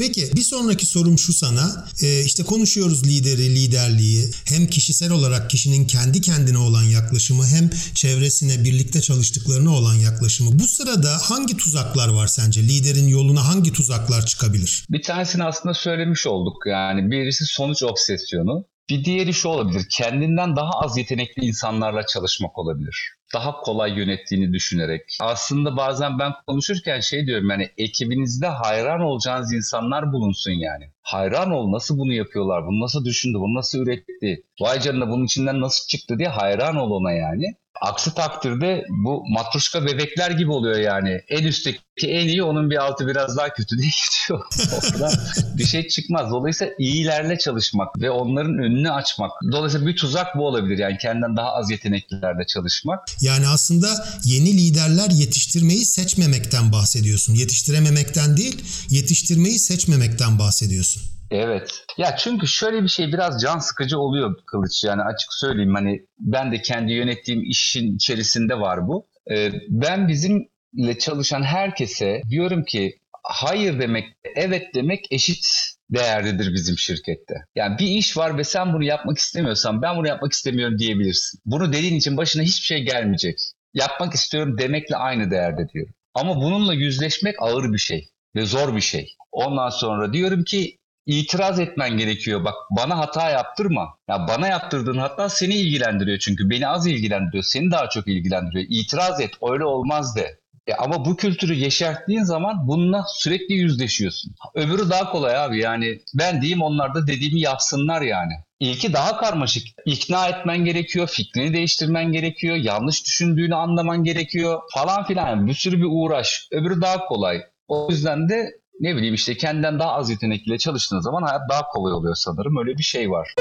Peki bir sonraki sorum şu sana. Ee, işte konuşuyoruz lideri, liderliği. Hem kişisel olarak kişinin kendi kendine olan yaklaşımı hem çevresine birlikte çalıştıklarına olan yaklaşımı. Bu sırada hangi tuzaklar var sence? Liderin yoluna hangi tuzaklar çıkabilir?
Bir tanesini aslında söylemiş olduk. Yani birisi sonuç obsesyonu. Bir diğeri şu olabilir. Kendinden daha az yetenekli insanlarla çalışmak olabilir. Daha kolay yönettiğini düşünerek. Aslında bazen ben konuşurken şey diyorum yani ekibinizde hayran olacağınız insanlar bulunsun yani. Hayran ol nasıl bunu yapıyorlar, bunu nasıl düşündü, bunu nasıl üretti, vay canına bunun içinden nasıl çıktı diye hayran ol ona yani. Aksi takdirde bu matruşka bebekler gibi oluyor yani. En üstteki en iyi onun bir altı biraz daha kötü diye gidiyor. Oradan bir şey çıkmaz. Dolayısıyla iyilerle çalışmak ve onların önünü açmak. Dolayısıyla bir tuzak bu olabilir. Yani kendinden daha az yeteneklilerle çalışmak.
Yani aslında yeni liderler yetiştirmeyi seçmemekten bahsediyorsun. Yetiştirememekten değil, yetiştirmeyi seçmemekten bahsediyorsun.
Evet. Ya çünkü şöyle bir şey biraz can sıkıcı oluyor Kılıç. Yani açık söyleyeyim hani ben de kendi yönettiğim işin içerisinde var bu. Ee, ben bizimle çalışan herkese diyorum ki hayır demek, evet demek eşit değerlidir bizim şirkette. Yani bir iş var ve sen bunu yapmak istemiyorsan ben bunu yapmak istemiyorum diyebilirsin. Bunu dediğin için başına hiçbir şey gelmeyecek. Yapmak istiyorum demekle aynı değerde diyorum. Ama bununla yüzleşmek ağır bir şey ve zor bir şey. Ondan sonra diyorum ki itiraz etmen gerekiyor. Bak bana hata yaptırma. Ya bana yaptırdığın hata seni ilgilendiriyor çünkü beni az ilgilendiriyor. Seni daha çok ilgilendiriyor. İtiraz et. Öyle olmaz de. E ama bu kültürü yeşerttiğin zaman bununla sürekli yüzleşiyorsun. Öbürü daha kolay abi yani ben diyeyim onlar da dediğimi yapsınlar yani. İlki daha karmaşık. İkna etmen gerekiyor, fikrini değiştirmen gerekiyor, yanlış düşündüğünü anlaman gerekiyor falan filan. Bir sürü bir uğraş. Öbürü daha kolay. O yüzden de ne bileyim işte kendinden daha az yetenekliyle çalıştığın zaman hayat daha kolay oluyor sanırım. Öyle bir şey var.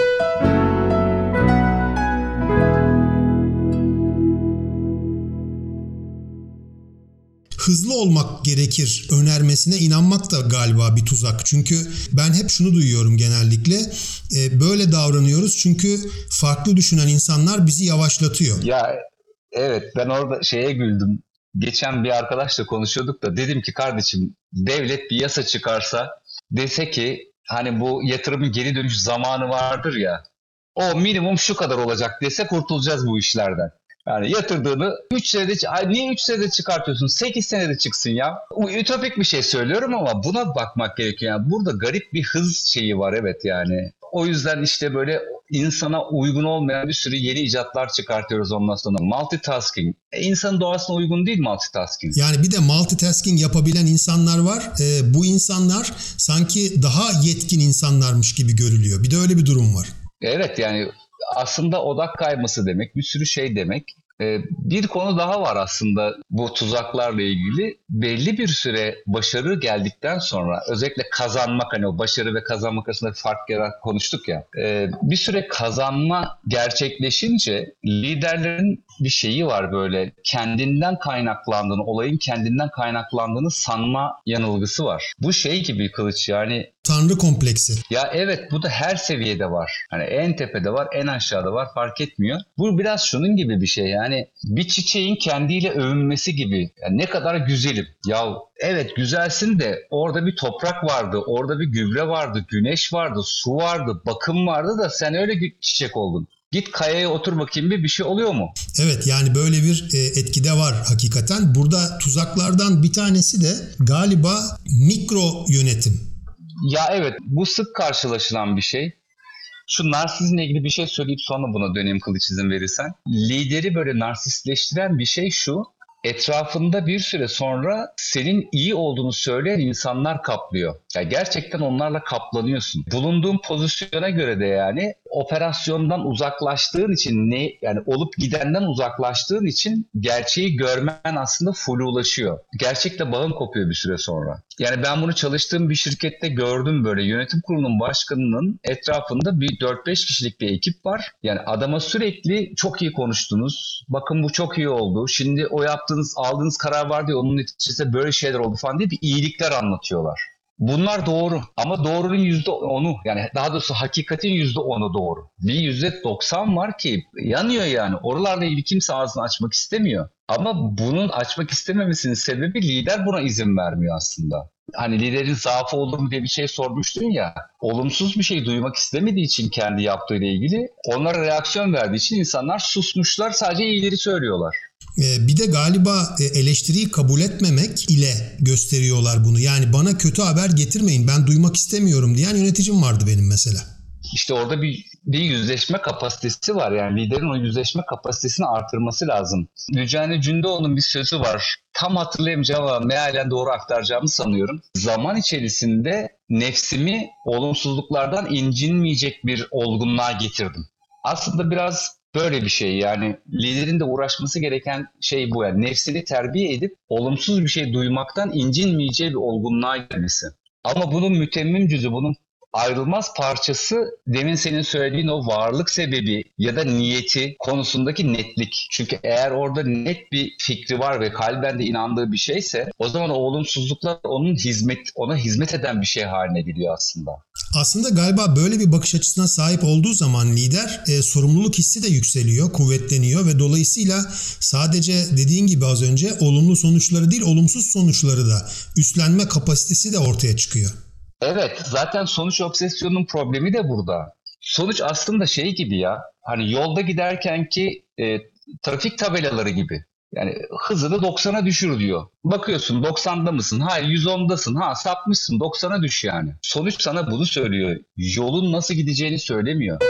hızlı olmak gerekir önermesine inanmak da galiba bir tuzak. Çünkü ben hep şunu duyuyorum genellikle. E, böyle davranıyoruz çünkü farklı düşünen insanlar bizi yavaşlatıyor.
Ya evet ben orada şeye güldüm. Geçen bir arkadaşla konuşuyorduk da dedim ki kardeşim devlet bir yasa çıkarsa dese ki hani bu yatırımın geri dönüş zamanı vardır ya o minimum şu kadar olacak dese kurtulacağız bu işlerden. Yani yatırdığını 3 senede, ay niye 3 senede çıkartıyorsun? 8 senede çıksın ya. Ütopik bir şey söylüyorum ama buna bakmak gerekiyor. Yani burada garip bir hız şeyi var evet yani. O yüzden işte böyle insana uygun olmayan bir sürü yeni icatlar çıkartıyoruz ondan sonra. Multitasking. E, insanın doğasına uygun değil multitasking.
Yani bir de multitasking yapabilen insanlar var. E, bu insanlar sanki daha yetkin insanlarmış gibi görülüyor. Bir de öyle bir durum var.
Evet yani aslında odak kayması demek, bir sürü şey demek. Ee, bir konu daha var aslında bu tuzaklarla ilgili. Belli bir süre başarı geldikten sonra özellikle kazanmak hani o başarı ve kazanmak arasında bir fark yarat konuştuk ya. Ee, bir süre kazanma gerçekleşince liderlerin bir şeyi var böyle kendinden kaynaklandığını, olayın kendinden kaynaklandığını sanma yanılgısı var. Bu şey gibi kılıç yani
Tanrı kompleksi.
Ya evet bu da her seviyede var. Hani en tepede var, en aşağıda var fark etmiyor. Bu biraz şunun gibi bir şey yani bir çiçeğin kendiyle övünmesi gibi. Yani ne kadar güzelim. Ya evet güzelsin de orada bir toprak vardı, orada bir gübre vardı, güneş vardı, su vardı, bakım vardı da sen öyle çiçek oldun. Git kayaya otur bakayım bir bir şey oluyor mu?
Evet yani böyle bir e, etkide var hakikaten. Burada tuzaklardan bir tanesi de galiba mikro yönetim.
Ya evet bu sık karşılaşılan bir şey. Şu narsizmle ilgili bir şey söyleyip sonra buna döneyim kılıç izin verirsen. Lideri böyle narsistleştiren bir şey şu etrafında bir süre sonra senin iyi olduğunu söyleyen insanlar kaplıyor. Ya gerçekten onlarla kaplanıyorsun. Bulunduğun pozisyona göre de yani operasyondan uzaklaştığın için ne yani olup gidenden uzaklaştığın için gerçeği görmen aslında ulaşıyor. Gerçekte bağın kopuyor bir süre sonra. Yani ben bunu çalıştığım bir şirkette gördüm böyle yönetim kurulunun başkanının etrafında bir 4-5 kişilik bir ekip var. Yani adama sürekli çok iyi konuştunuz. Bakın bu çok iyi oldu. Şimdi o yaptığınız aldığınız karar vardı ya onun neticesinde böyle şeyler oldu falan diye bir iyilikler anlatıyorlar. Bunlar doğru ama doğrunun yüzde onu yani daha doğrusu hakikatin yüzde onu doğru. Bir yüzde doksan var ki yanıyor yani. Oralarla ilgili kimse ağzını açmak istemiyor. Ama bunun açmak istememesinin sebebi lider buna izin vermiyor aslında. Hani liderin zaafı olur mu diye bir şey sormuştun ya. Olumsuz bir şey duymak istemediği için kendi yaptığıyla ilgili onlara reaksiyon verdiği için insanlar susmuşlar sadece iyileri söylüyorlar.
Ee, bir de galiba e, eleştiriyi kabul etmemek ile gösteriyorlar bunu. Yani bana kötü haber getirmeyin ben duymak istemiyorum diyen yöneticim vardı benim mesela.
İşte orada bir, bir yüzleşme kapasitesi var. Yani liderin o yüzleşme kapasitesini artırması lazım. Mücahane Cündoğlu'nun bir sözü var. Tam hatırlayamayacağım ama mealen doğru aktaracağımı sanıyorum. Zaman içerisinde nefsimi olumsuzluklardan incinmeyecek bir olgunluğa getirdim. Aslında biraz Böyle bir şey yani liderin de uğraşması gereken şey bu yani nefsini terbiye edip olumsuz bir şey duymaktan incinmeyeceği bir olgunluğa gelmesi. Ama bunun mütemmim cüzü, bunun ayrılmaz parçası demin senin söylediğin o varlık sebebi ya da niyeti konusundaki netlik. Çünkü eğer orada net bir fikri var ve kalben de inandığı bir şeyse o zaman o olumsuzluklar onun hizmet ona hizmet eden bir şey haline geliyor aslında.
Aslında galiba böyle bir bakış açısına sahip olduğu zaman lider e, sorumluluk hissi de yükseliyor, kuvvetleniyor ve dolayısıyla sadece dediğin gibi az önce olumlu sonuçları değil olumsuz sonuçları da üstlenme kapasitesi de ortaya çıkıyor.
Evet zaten sonuç obsesyonunun problemi de burada. Sonuç aslında şey gibi ya hani yolda giderken ki e, trafik tabelaları gibi. Yani hızını 90'a düşür diyor. Bakıyorsun 90'da mısın? Hayır 110'dasın. Ha sapmışsın 90'a düş yani. Sonuç sana bunu söylüyor. Yolun nasıl gideceğini söylemiyor.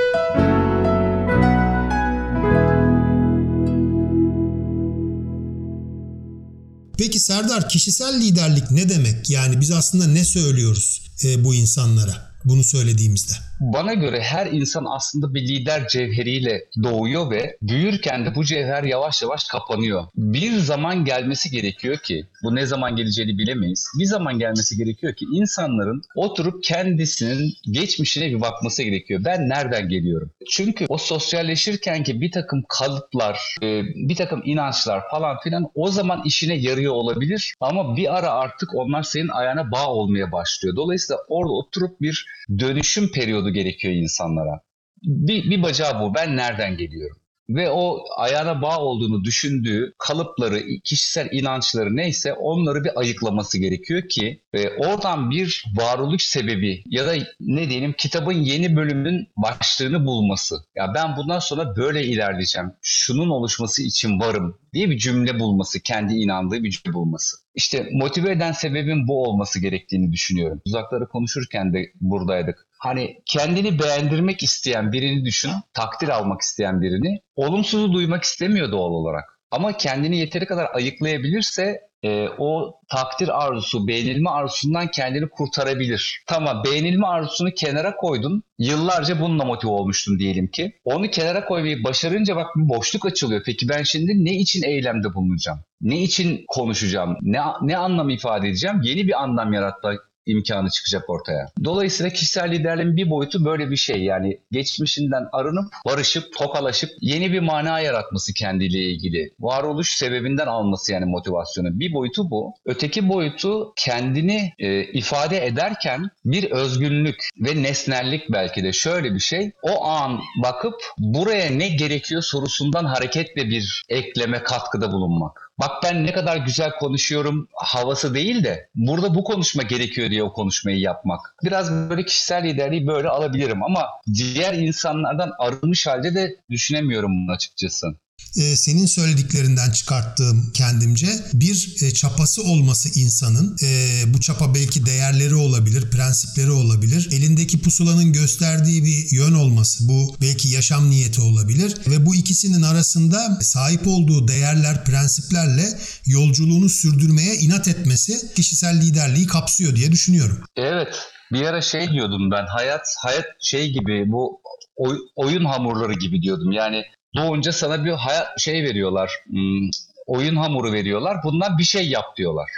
Peki Serdar kişisel liderlik ne demek? Yani biz aslında ne söylüyoruz e, bu insanlara bunu söylediğimizde?
Bana göre her insan aslında bir lider cevheriyle doğuyor ve büyürken de bu cevher yavaş yavaş kapanıyor. Bir zaman gelmesi gerekiyor ki, bu ne zaman geleceğini bilemeyiz. Bir zaman gelmesi gerekiyor ki insanların oturup kendisinin geçmişine bir bakması gerekiyor. Ben nereden geliyorum? Çünkü o sosyalleşirken ki bir takım kalıplar, e, bir takım inançlar falan filan o zaman işine yarıyor olabilir. Ama bir ara artık onlar senin ayağına bağ olmaya başlıyor. Dolayısıyla orada oturup bir dönüşüm periyodu gerekiyor insanlara. Bir, bir bacağı bu. Ben nereden geliyorum? Ve o ayağına bağ olduğunu düşündüğü kalıpları, kişisel inançları neyse onları bir ayıklaması gerekiyor ki e, oradan bir varoluş sebebi ya da ne diyelim kitabın yeni bölümünün başlığını bulması. Ya ben bundan sonra böyle ilerleyeceğim. Şunun oluşması için varım diye bir cümle bulması, kendi inandığı bir cümle bulması. İşte motive eden sebebin bu olması gerektiğini düşünüyorum. Uzakları konuşurken de buradaydık. Hani kendini beğendirmek isteyen birini düşün, takdir almak isteyen birini. Olumsuzu duymak istemiyor doğal olarak. Ama kendini yeteri kadar ayıklayabilirse e, o takdir arzusu, beğenilme arzusundan kendini kurtarabilir. Tamam beğenilme arzusunu kenara koydun. Yıllarca bununla motive olmuştun diyelim ki. Onu kenara koymayı başarınca bak bir boşluk açılıyor. Peki ben şimdi ne için eylemde bulunacağım? Ne için konuşacağım? Ne, ne anlam ifade edeceğim? Yeni bir anlam yaratma imkanı çıkacak ortaya. Dolayısıyla kişisel liderliğin bir boyutu böyle bir şey. Yani geçmişinden arınıp, barışıp, tokalaşıp yeni bir mana yaratması kendiyle ilgili. Varoluş sebebinden alması yani motivasyonu. Bir boyutu bu. Öteki boyutu kendini e, ifade ederken bir özgünlük ve nesnellik belki de şöyle bir şey. O an bakıp buraya ne gerekiyor sorusundan hareketle bir ekleme katkıda bulunmak bak ben ne kadar güzel konuşuyorum havası değil de burada bu konuşma gerekiyor diye o konuşmayı yapmak. Biraz böyle kişisel liderliği böyle alabilirim ama diğer insanlardan arınmış halde de düşünemiyorum bunu açıkçası
e, senin söylediklerinden çıkarttığım kendimce bir e, çapası olması insanın e, bu çapa belki değerleri olabilir, prensipleri olabilir. Elindeki pusulanın gösterdiği bir yön olması bu belki yaşam niyeti olabilir ve bu ikisinin arasında sahip olduğu değerler, prensiplerle yolculuğunu sürdürmeye inat etmesi kişisel liderliği kapsıyor diye düşünüyorum.
Evet. Bir ara şey diyordum ben hayat hayat şey gibi bu oy, oyun hamurları gibi diyordum. Yani doğunca sana bir hayat şey veriyorlar. Hmm, oyun hamuru veriyorlar. Bundan bir şey yap diyorlar.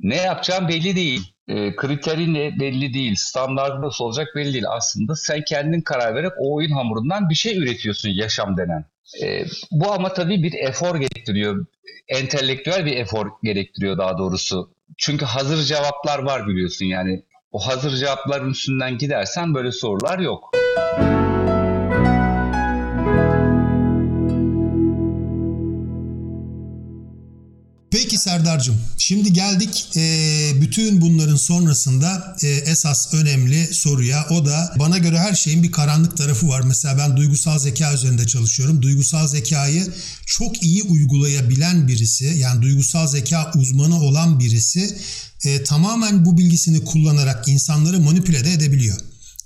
Ne yapacağım belli değil. E, kriterin de belli değil. Standartı nasıl olacak belli değil. Aslında sen kendin karar verip o oyun hamurundan bir şey üretiyorsun yaşam denen. E, bu ama tabii bir efor gerektiriyor. Entelektüel bir efor gerektiriyor daha doğrusu. Çünkü hazır cevaplar var biliyorsun yani. O hazır cevapların üstünden gidersen böyle sorular yok.
Peki Serdar'cığım şimdi geldik e, bütün bunların sonrasında e, esas önemli soruya o da bana göre her şeyin bir karanlık tarafı var. Mesela ben duygusal zeka üzerinde çalışıyorum. Duygusal zekayı çok iyi uygulayabilen birisi yani duygusal zeka uzmanı olan birisi e, tamamen bu bilgisini kullanarak insanları manipüle de edebiliyor.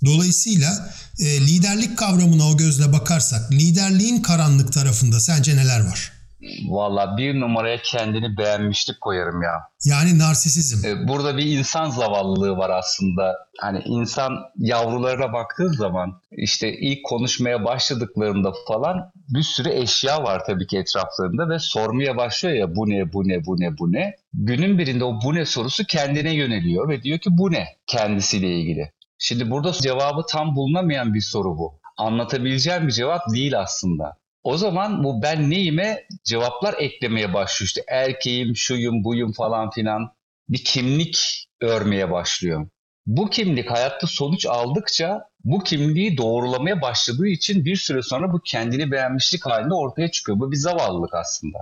Dolayısıyla e, liderlik kavramına o gözle bakarsak liderliğin karanlık tarafında sence neler var?
Valla bir numaraya kendini beğenmişlik koyarım ya.
Yani narsisizm.
Ee, burada bir insan zavallılığı var aslında. Hani insan yavrularına baktığı zaman işte ilk konuşmaya başladıklarında falan bir sürü eşya var tabii ki etraflarında ve sormaya başlıyor ya bu ne bu ne bu ne bu ne. Günün birinde o bu ne sorusu kendine yöneliyor ve diyor ki bu ne kendisiyle ilgili. Şimdi burada cevabı tam bulunamayan bir soru bu. Anlatabileceğim bir cevap değil aslında. O zaman bu ben neyime cevaplar eklemeye başlıyor. İşte erkeğim, şuyum, buyum falan filan bir kimlik örmeye başlıyor. Bu kimlik hayatta sonuç aldıkça bu kimliği doğrulamaya başladığı için bir süre sonra bu kendini beğenmişlik halinde ortaya çıkıyor. Bu bir zavallılık aslında.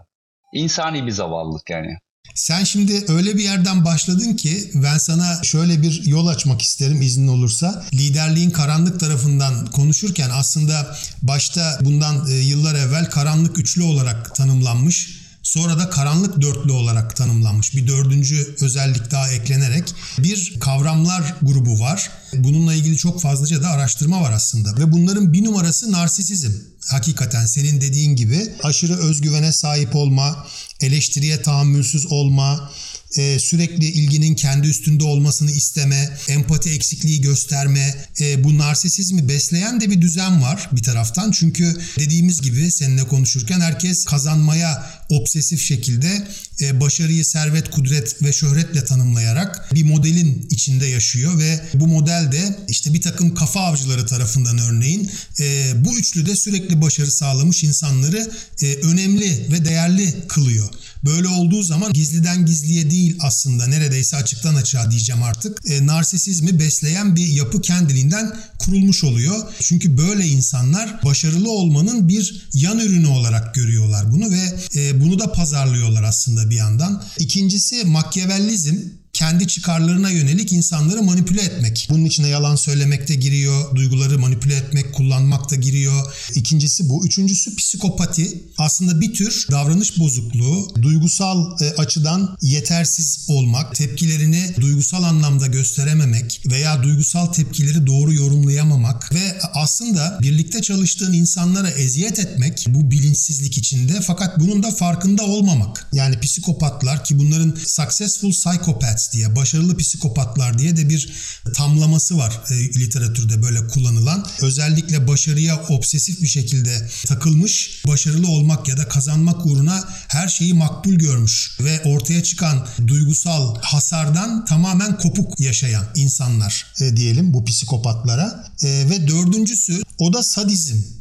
İnsani bir zavallılık yani.
Sen şimdi öyle bir yerden başladın ki ben sana şöyle bir yol açmak isterim iznin olursa. Liderliğin karanlık tarafından konuşurken aslında başta bundan e, yıllar evvel karanlık üçlü olarak tanımlanmış. Sonra da karanlık dörtlü olarak tanımlanmış. Bir dördüncü özellik daha eklenerek bir kavramlar grubu var. Bununla ilgili çok fazlaca da araştırma var aslında. Ve bunların bir numarası narsisizm. Hakikaten senin dediğin gibi aşırı özgüvene sahip olma, eleştiriye tahammülsüz olma, e, sürekli ilginin kendi üstünde olmasını isteme, empati eksikliği gösterme, e, bu narsisizmi besleyen de bir düzen var bir taraftan. Çünkü dediğimiz gibi seninle konuşurken herkes kazanmaya obsesif şekilde e, başarıyı servet, kudret ve şöhretle tanımlayarak bir modelin içinde yaşıyor ve bu model de işte bir takım kafa avcıları tarafından örneğin e, bu üçlüde sürekli başarı sağlamış insanları e, önemli ve değerli kılıyor. Böyle olduğu zaman gizliden gizliye değil aslında neredeyse açıktan açığa diyeceğim artık. E, narsisizmi besleyen bir yapı kendiliğinden kurulmuş oluyor. Çünkü böyle insanlar başarılı olmanın bir yan ürünü olarak görüyorlar bunu ve e, bunu da pazarlıyorlar aslında bir yandan. İkincisi makyavellizm kendi çıkarlarına yönelik insanları manipüle etmek. Bunun içine yalan söylemek de giriyor, duyguları manipüle etmek, kullanmak da giriyor. İkincisi bu. Üçüncüsü psikopati. Aslında bir tür davranış bozukluğu, duygusal e, açıdan yetersiz olmak, tepkilerini duygusal anlamda gösterememek veya duygusal tepkileri doğru yorumlayamamak ve aslında birlikte çalıştığın insanlara eziyet etmek bu bilinçsizlik içinde fakat bunun da farkında olmamak. Yani psikopatlar ki bunların successful psychopaths diye, başarılı psikopatlar diye de bir tamlaması var e, literatürde böyle kullanılan. Özellikle başarıya obsesif bir şekilde takılmış, başarılı olmak ya da kazanmak uğruna her şeyi makbul görmüş ve ortaya çıkan duygusal hasardan tamamen kopuk yaşayan insanlar e, diyelim bu psikopatlara. E, ve dördüncüsü o da sadizm.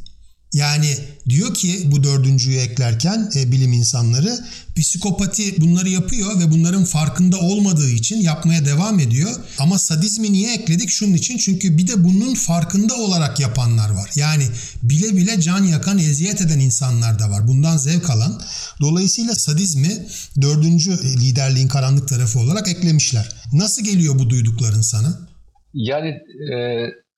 Yani diyor ki bu dördüncüyü eklerken e, bilim insanları psikopati bunları yapıyor ve bunların farkında olmadığı için yapmaya devam ediyor. Ama sadizmi niye ekledik? Şunun için çünkü bir de bunun farkında olarak yapanlar var. Yani bile bile can yakan, eziyet eden insanlar da var. Bundan zevk alan. Dolayısıyla sadizmi dördüncü liderliğin karanlık tarafı olarak eklemişler. Nasıl geliyor bu duydukların sana?
Yani e,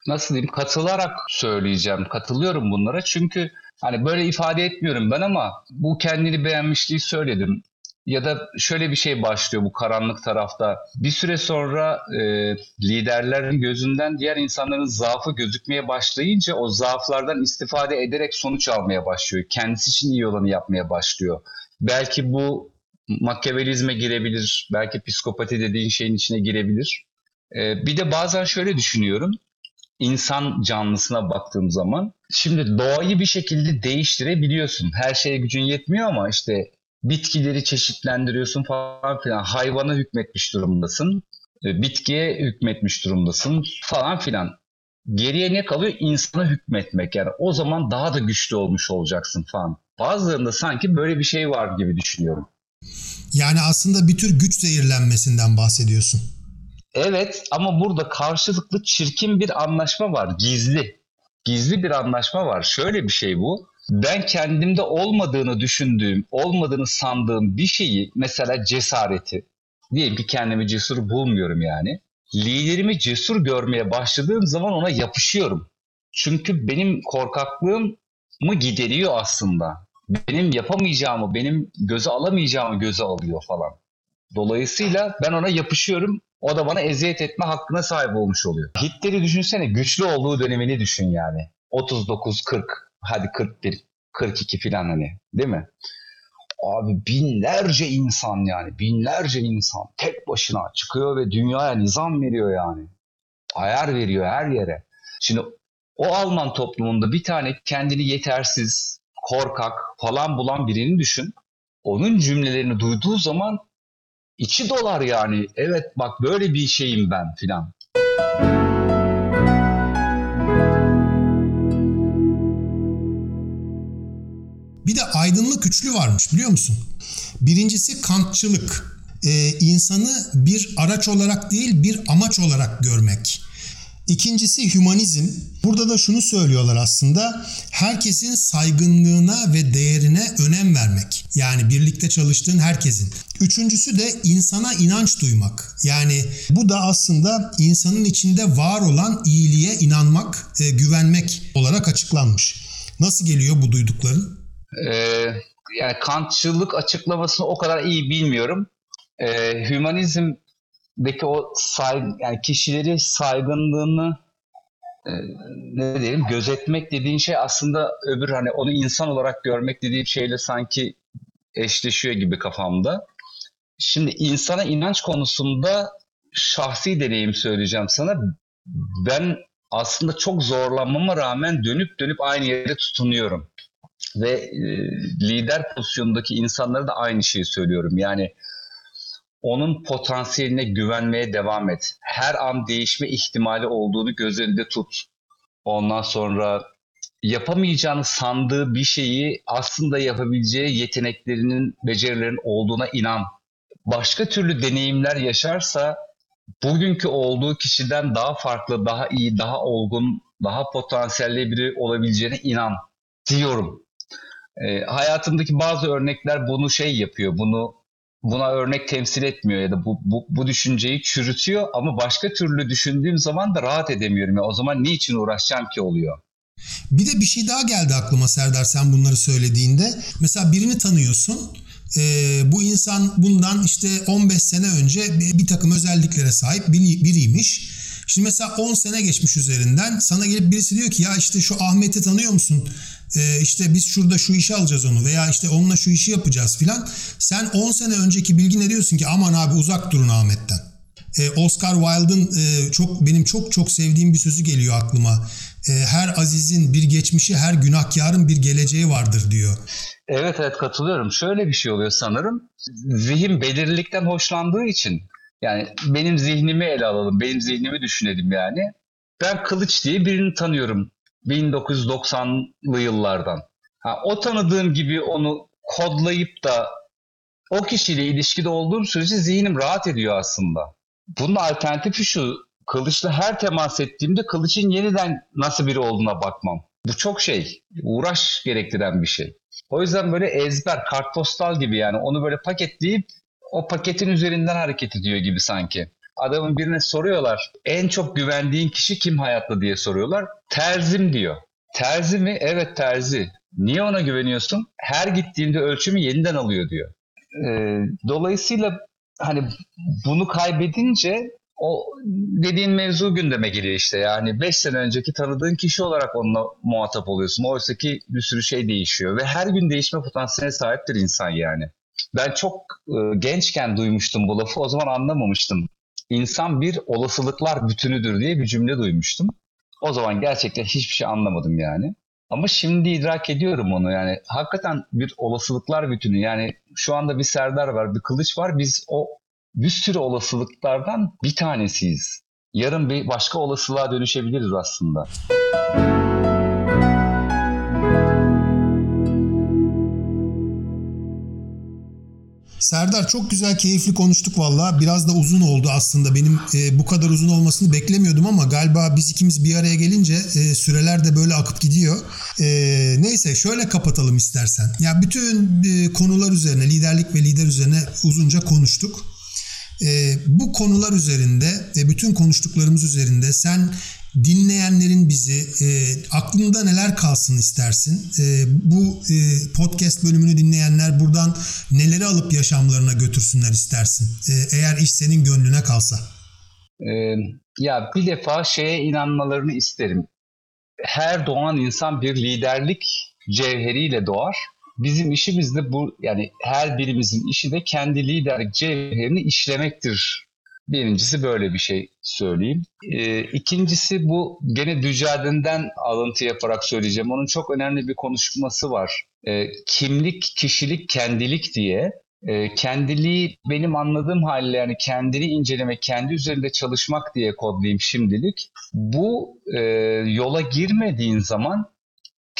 nasıl diyeyim katılarak söyleyeceğim. Katılıyorum bunlara çünkü hani böyle ifade etmiyorum ben ama bu kendini beğenmişliği söyledim. Ya da şöyle bir şey başlıyor bu karanlık tarafta. Bir süre sonra e, liderlerin gözünden diğer insanların zaafı gözükmeye başlayınca o zaaflardan istifade ederek sonuç almaya başlıyor. Kendisi için iyi olanı yapmaya başlıyor. Belki bu makyavelizme girebilir. Belki psikopati dediğin şeyin içine girebilir. E, bir de bazen şöyle düşünüyorum insan canlısına baktığım zaman şimdi doğayı bir şekilde değiştirebiliyorsun. Her şeye gücün yetmiyor ama işte bitkileri çeşitlendiriyorsun falan filan. Hayvana hükmetmiş durumdasın. E, bitkiye hükmetmiş durumdasın falan filan. Geriye ne kalıyor? İnsana hükmetmek. Yani o zaman daha da güçlü olmuş olacaksın falan. Bazılarında sanki böyle bir şey var gibi düşünüyorum.
Yani aslında bir tür güç zehirlenmesinden bahsediyorsun.
Evet ama burada karşılıklı çirkin bir anlaşma var. Gizli. Gizli bir anlaşma var. Şöyle bir şey bu. Ben kendimde olmadığını düşündüğüm, olmadığını sandığım bir şeyi mesela cesareti. Diyelim ki kendimi cesur bulmuyorum yani. Liderimi cesur görmeye başladığım zaman ona yapışıyorum. Çünkü benim korkaklığım mı gideriyor aslında. Benim yapamayacağımı, benim göze alamayacağımı göze alıyor falan. Dolayısıyla ben ona yapışıyorum. O da bana eziyet etme hakkına sahip olmuş oluyor. Hitler'i düşünsene güçlü olduğu dönemini düşün yani. 39, 40, hadi 41, 42 falan hani değil mi? Abi binlerce insan yani binlerce insan tek başına çıkıyor ve dünyaya nizam veriyor yani. Ayar veriyor her yere. Şimdi o Alman toplumunda bir tane kendini yetersiz, korkak falan bulan birini düşün. Onun cümlelerini duyduğu zaman içi dolar yani. Evet bak böyle bir şeyim ben filan.
Bir de aydınlık üçlü varmış biliyor musun? Birincisi kantçılık. Ee, insanı bir araç olarak değil bir amaç olarak görmek. İkincisi hümanizm. Burada da şunu söylüyorlar aslında. Herkesin saygınlığına ve değerine önem vermek. Yani birlikte çalıştığın herkesin. Üçüncüsü de insana inanç duymak. Yani bu da aslında insanın içinde var olan iyiliğe inanmak, e, güvenmek olarak açıklanmış. Nasıl geliyor bu duydukların?
Ee, yani Kantçılık açıklamasını o kadar iyi bilmiyorum. Ee, hümanizmdeki o say yani kişileri saygınlığını e, ne diyelim gözetmek dediğin şey aslında öbür hani onu insan olarak görmek dediğim şeyle sanki eşleşiyor gibi kafamda. Şimdi insana inanç konusunda şahsi deneyim söyleyeceğim sana. Ben aslında çok zorlanmama rağmen dönüp dönüp aynı yere tutunuyorum. Ve e, lider pozisyondaki insanlara da aynı şeyi söylüyorum. Yani onun potansiyeline güvenmeye devam et. Her an değişme ihtimali olduğunu göz önünde tut. Ondan sonra yapamayacağını sandığı bir şeyi aslında yapabileceği yeteneklerinin, becerilerin olduğuna inan. Başka türlü deneyimler yaşarsa bugünkü olduğu kişiden daha farklı, daha iyi, daha olgun, daha potansiyelli biri olabileceğine inan diyorum. E, hayatımdaki bazı örnekler bunu şey yapıyor, bunu buna örnek temsil etmiyor ya da bu, bu, bu düşünceyi çürütüyor ama başka türlü düşündüğüm zaman da rahat edemiyorum. Ya. O zaman niçin uğraşacağım ki oluyor.
Bir de bir şey daha geldi aklıma Serdar sen bunları söylediğinde. Mesela birini tanıyorsun. E, bu insan bundan işte 15 sene önce bir, bir takım özelliklere sahip biri, biriymiş. Şimdi mesela 10 sene geçmiş üzerinden sana gelip birisi diyor ki ya işte şu Ahmet'i tanıyor musun? Ee, işte biz şurada şu işi alacağız onu veya işte onunla şu işi yapacağız filan. Sen 10 sene önceki bilgine diyorsun ki aman abi uzak durun Ahmet'ten. Ee, Oscar Wilde'ın e, çok benim çok çok sevdiğim bir sözü geliyor aklıma. E, her azizin bir geçmişi, her günahkarın bir geleceği vardır diyor.
Evet evet katılıyorum. Şöyle bir şey oluyor sanırım. Zihin belirlilikten hoşlandığı için yani benim zihnimi ele alalım, benim zihnimi düşünelim yani. Ben Kılıç diye birini tanıyorum 1990'lı yıllardan. Ha, o tanıdığım gibi onu kodlayıp da o kişiyle ilişkide olduğum sürece zihnim rahat ediyor aslında. Bunun alternatifi şu, Kılıç'la her temas ettiğimde Kılıç'ın yeniden nasıl biri olduğuna bakmam. Bu çok şey, uğraş gerektiren bir şey. O yüzden böyle ezber, kartpostal gibi yani onu böyle paketleyip o paketin üzerinden hareket ediyor gibi sanki. Adamın birine soruyorlar en çok güvendiğin kişi kim hayatta diye soruyorlar. Terzim diyor. Terzi mi? Evet terzi. Niye ona güveniyorsun? Her gittiğinde ölçümü yeniden alıyor diyor. Ee, dolayısıyla hani bunu kaybedince o dediğin mevzu gündeme geliyor işte. Yani 5 sene önceki tanıdığın kişi olarak onunla muhatap oluyorsun. Oysa ki bir sürü şey değişiyor ve her gün değişme potansiyeline sahiptir insan yani. Ben çok e, gençken duymuştum bu lafı. O zaman anlamamıştım. İnsan bir olasılıklar bütünüdür diye bir cümle duymuştum. O zaman gerçekten hiçbir şey anlamadım yani. Ama şimdi idrak ediyorum onu yani. Hakikaten bir olasılıklar bütünü. Yani şu anda bir Serdar var, bir Kılıç var. Biz o bir sürü olasılıklardan bir tanesiyiz. Yarın bir başka olasılığa dönüşebiliriz aslında.
Serdar çok güzel keyifli konuştuk valla. Biraz da uzun oldu aslında. Benim e, bu kadar uzun olmasını beklemiyordum ama galiba biz ikimiz bir araya gelince e, süreler de böyle akıp gidiyor. E, neyse şöyle kapatalım istersen. Ya bütün e, konular üzerine, liderlik ve lider üzerine uzunca konuştuk. E, bu konular üzerinde, e, bütün konuştuklarımız üzerinde sen dinleyenlerin bizi e, aklında neler kalsın istersin? E, bu e, podcast bölümünü dinleyenler buradan neleri alıp yaşamlarına götürsünler istersin? E, eğer iş senin gönlüne kalsa.
Ee, ya bir defa şeye inanmalarını isterim. Her doğan insan bir liderlik cevheriyle doğar. Bizim işimiz de bu yani her birimizin işi de kendi liderlik cevherini işlemektir Birincisi böyle bir şey söyleyeyim. E, ikincisi bu gene Dücaden'den alıntı yaparak söyleyeceğim. Onun çok önemli bir konuşması var. E, kimlik, kişilik, kendilik diye. E, kendiliği benim anladığım haliyle yani kendini incelemek, kendi üzerinde çalışmak diye kodlayayım şimdilik. Bu e, yola girmediğin zaman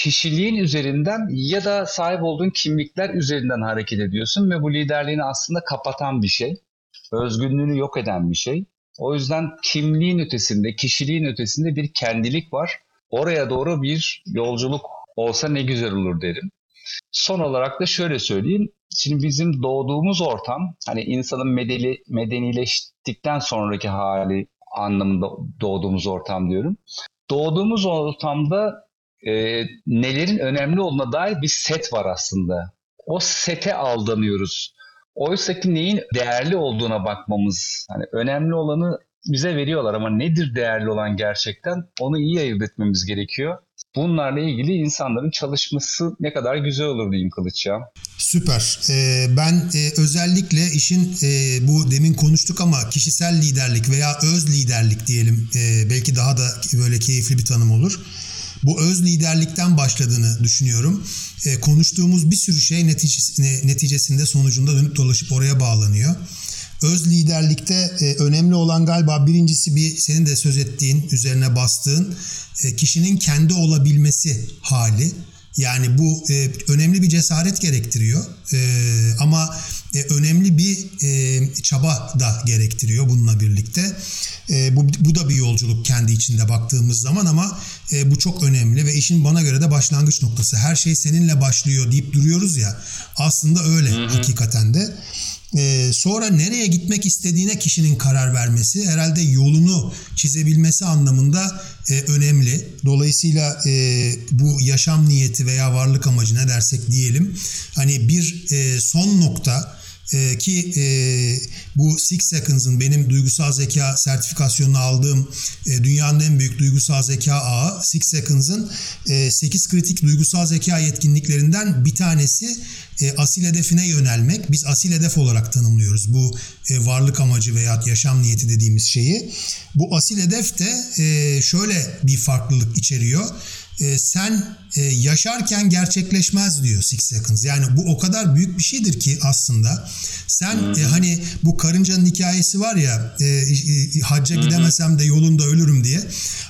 kişiliğin üzerinden ya da sahip olduğun kimlikler üzerinden hareket ediyorsun ve bu liderliğini aslında kapatan bir şey. Özgünlüğünü yok eden bir şey. O yüzden kimliğin ötesinde, kişiliğin ötesinde bir kendilik var. Oraya doğru bir yolculuk olsa ne güzel olur derim. Son olarak da şöyle söyleyeyim. Şimdi bizim doğduğumuz ortam hani insanın medeni, medenileştikten sonraki hali anlamında doğduğumuz ortam diyorum. Doğduğumuz ortamda e, nelerin önemli olduğuna dair bir set var aslında. O sete aldanıyoruz. Oysa ki neyin değerli olduğuna bakmamız, hani önemli olanı bize veriyorlar ama nedir değerli olan gerçekten onu iyi ayırt etmemiz gerekiyor. Bunlarla ilgili insanların çalışması ne kadar güzel olur diyeyim Kılıç ya.
Süper. Ee, ben e, özellikle işin e, bu demin konuştuk ama kişisel liderlik veya öz liderlik diyelim e, belki daha da böyle keyifli bir tanım olur. Bu öz liderlikten başladığını düşünüyorum. E, konuştuğumuz bir sürü şey neticesinde, neticesinde sonucunda dönüp dolaşıp oraya bağlanıyor. Öz liderlikte e, önemli olan galiba birincisi bir senin de söz ettiğin, üzerine bastığın e, kişinin kendi olabilmesi hali. Yani bu e, önemli bir cesaret gerektiriyor e, ama e, önemli bir e, çaba da gerektiriyor bununla birlikte. E, bu, bu da bir yolculuk kendi içinde baktığımız zaman ama e, bu çok önemli ve işin bana göre de başlangıç noktası. Her şey seninle başlıyor deyip duruyoruz ya aslında öyle hı hı. hakikaten de. Ee, sonra nereye gitmek istediğine kişinin karar vermesi herhalde yolunu çizebilmesi anlamında e, önemli. Dolayısıyla e, bu yaşam niyeti veya varlık amacı ne dersek diyelim hani bir e, son nokta e, ki e, bu Six Seconds'ın benim duygusal zeka sertifikasyonunu aldığım e, dünyanın en büyük duygusal zeka ağı Six Seconds'ın e, 8 kritik duygusal zeka yetkinliklerinden bir tanesi e, asil hedefine yönelmek. Biz asil hedef olarak tanımlıyoruz bu e, varlık amacı veya yaşam niyeti dediğimiz şeyi. Bu asil hedef de e, şöyle bir farklılık içeriyor e, sen e, yaşarken gerçekleşmez diyor Six Seconds. Yani bu o kadar büyük bir şeydir ki aslında. Sen e, hani bu karıncanın hikayesi var ya e, e, hacca gidemesem de yolunda ölürüm diye.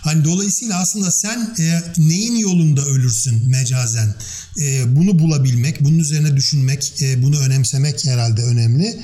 Hani dolayısıyla aslında sen e, neyin yolunda ölürsün mecazen. E, bunu bulabilmek, bunun üzerine düşünmek, e, bunu önemsemek herhalde önemli.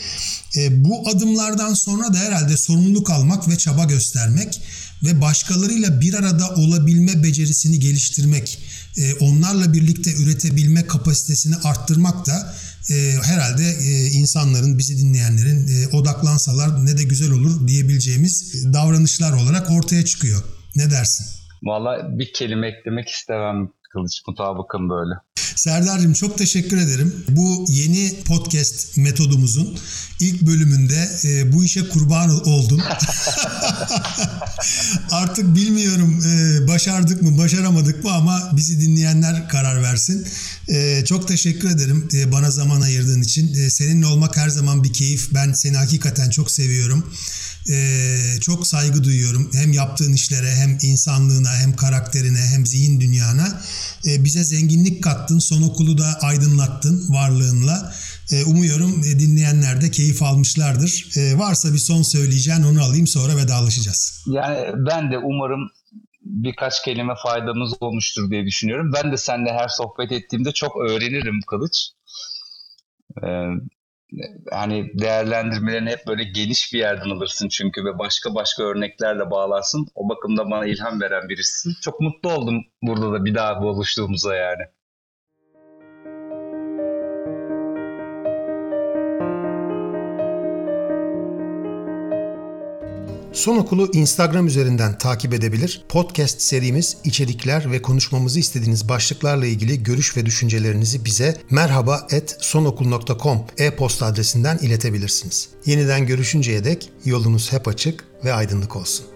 E, bu adımlardan sonra da herhalde sorumluluk almak ve çaba göstermek ve başkalarıyla bir arada olabilme becerisini geliştirmek, e, onlarla birlikte üretebilme kapasitesini arttırmak da e, herhalde e, insanların, bizi dinleyenlerin odaklansalar ne de güzel olur diyebileceğimiz davranışlar olarak ortaya çıkıyor. Ne dersin?
Valla bir kelime eklemek istemem Kılıç mutabıkım böyle.
Serdar'cığım çok teşekkür ederim. Bu yeni podcast metodumuzun ilk bölümünde e, bu işe kurban oldum. Artık bilmiyorum e, başardık mı başaramadık mı ama bizi dinleyenler karar versin. E, çok teşekkür ederim e, bana zaman ayırdığın için. E, seninle olmak her zaman bir keyif. Ben seni hakikaten çok seviyorum. Ee, çok saygı duyuyorum. Hem yaptığın işlere hem insanlığına hem karakterine hem zihin dünyana. Ee, bize zenginlik kattın. Son okulu da aydınlattın varlığınla. Ee, umuyorum e, dinleyenler de keyif almışlardır. Ee, varsa bir son söyleyeceğin onu alayım sonra vedalaşacağız.
Yani ben de umarım birkaç kelime faydamız olmuştur diye düşünüyorum. Ben de seninle her sohbet ettiğimde çok öğrenirim Kılıç. Ee, hani değerlendirmelerini hep böyle geniş bir yerden alırsın çünkü ve başka başka örneklerle bağlarsın. O bakımda bana ilham veren birisin. Çok mutlu oldum burada da bir daha buluştuğumuza yani.
Son Okulu Instagram üzerinden takip edebilir. Podcast serimiz, içerikler ve konuşmamızı istediğiniz başlıklarla ilgili görüş ve düşüncelerinizi bize merhaba@sonokul.com e-posta adresinden iletebilirsiniz. Yeniden görüşünceye dek yolunuz hep açık ve aydınlık olsun.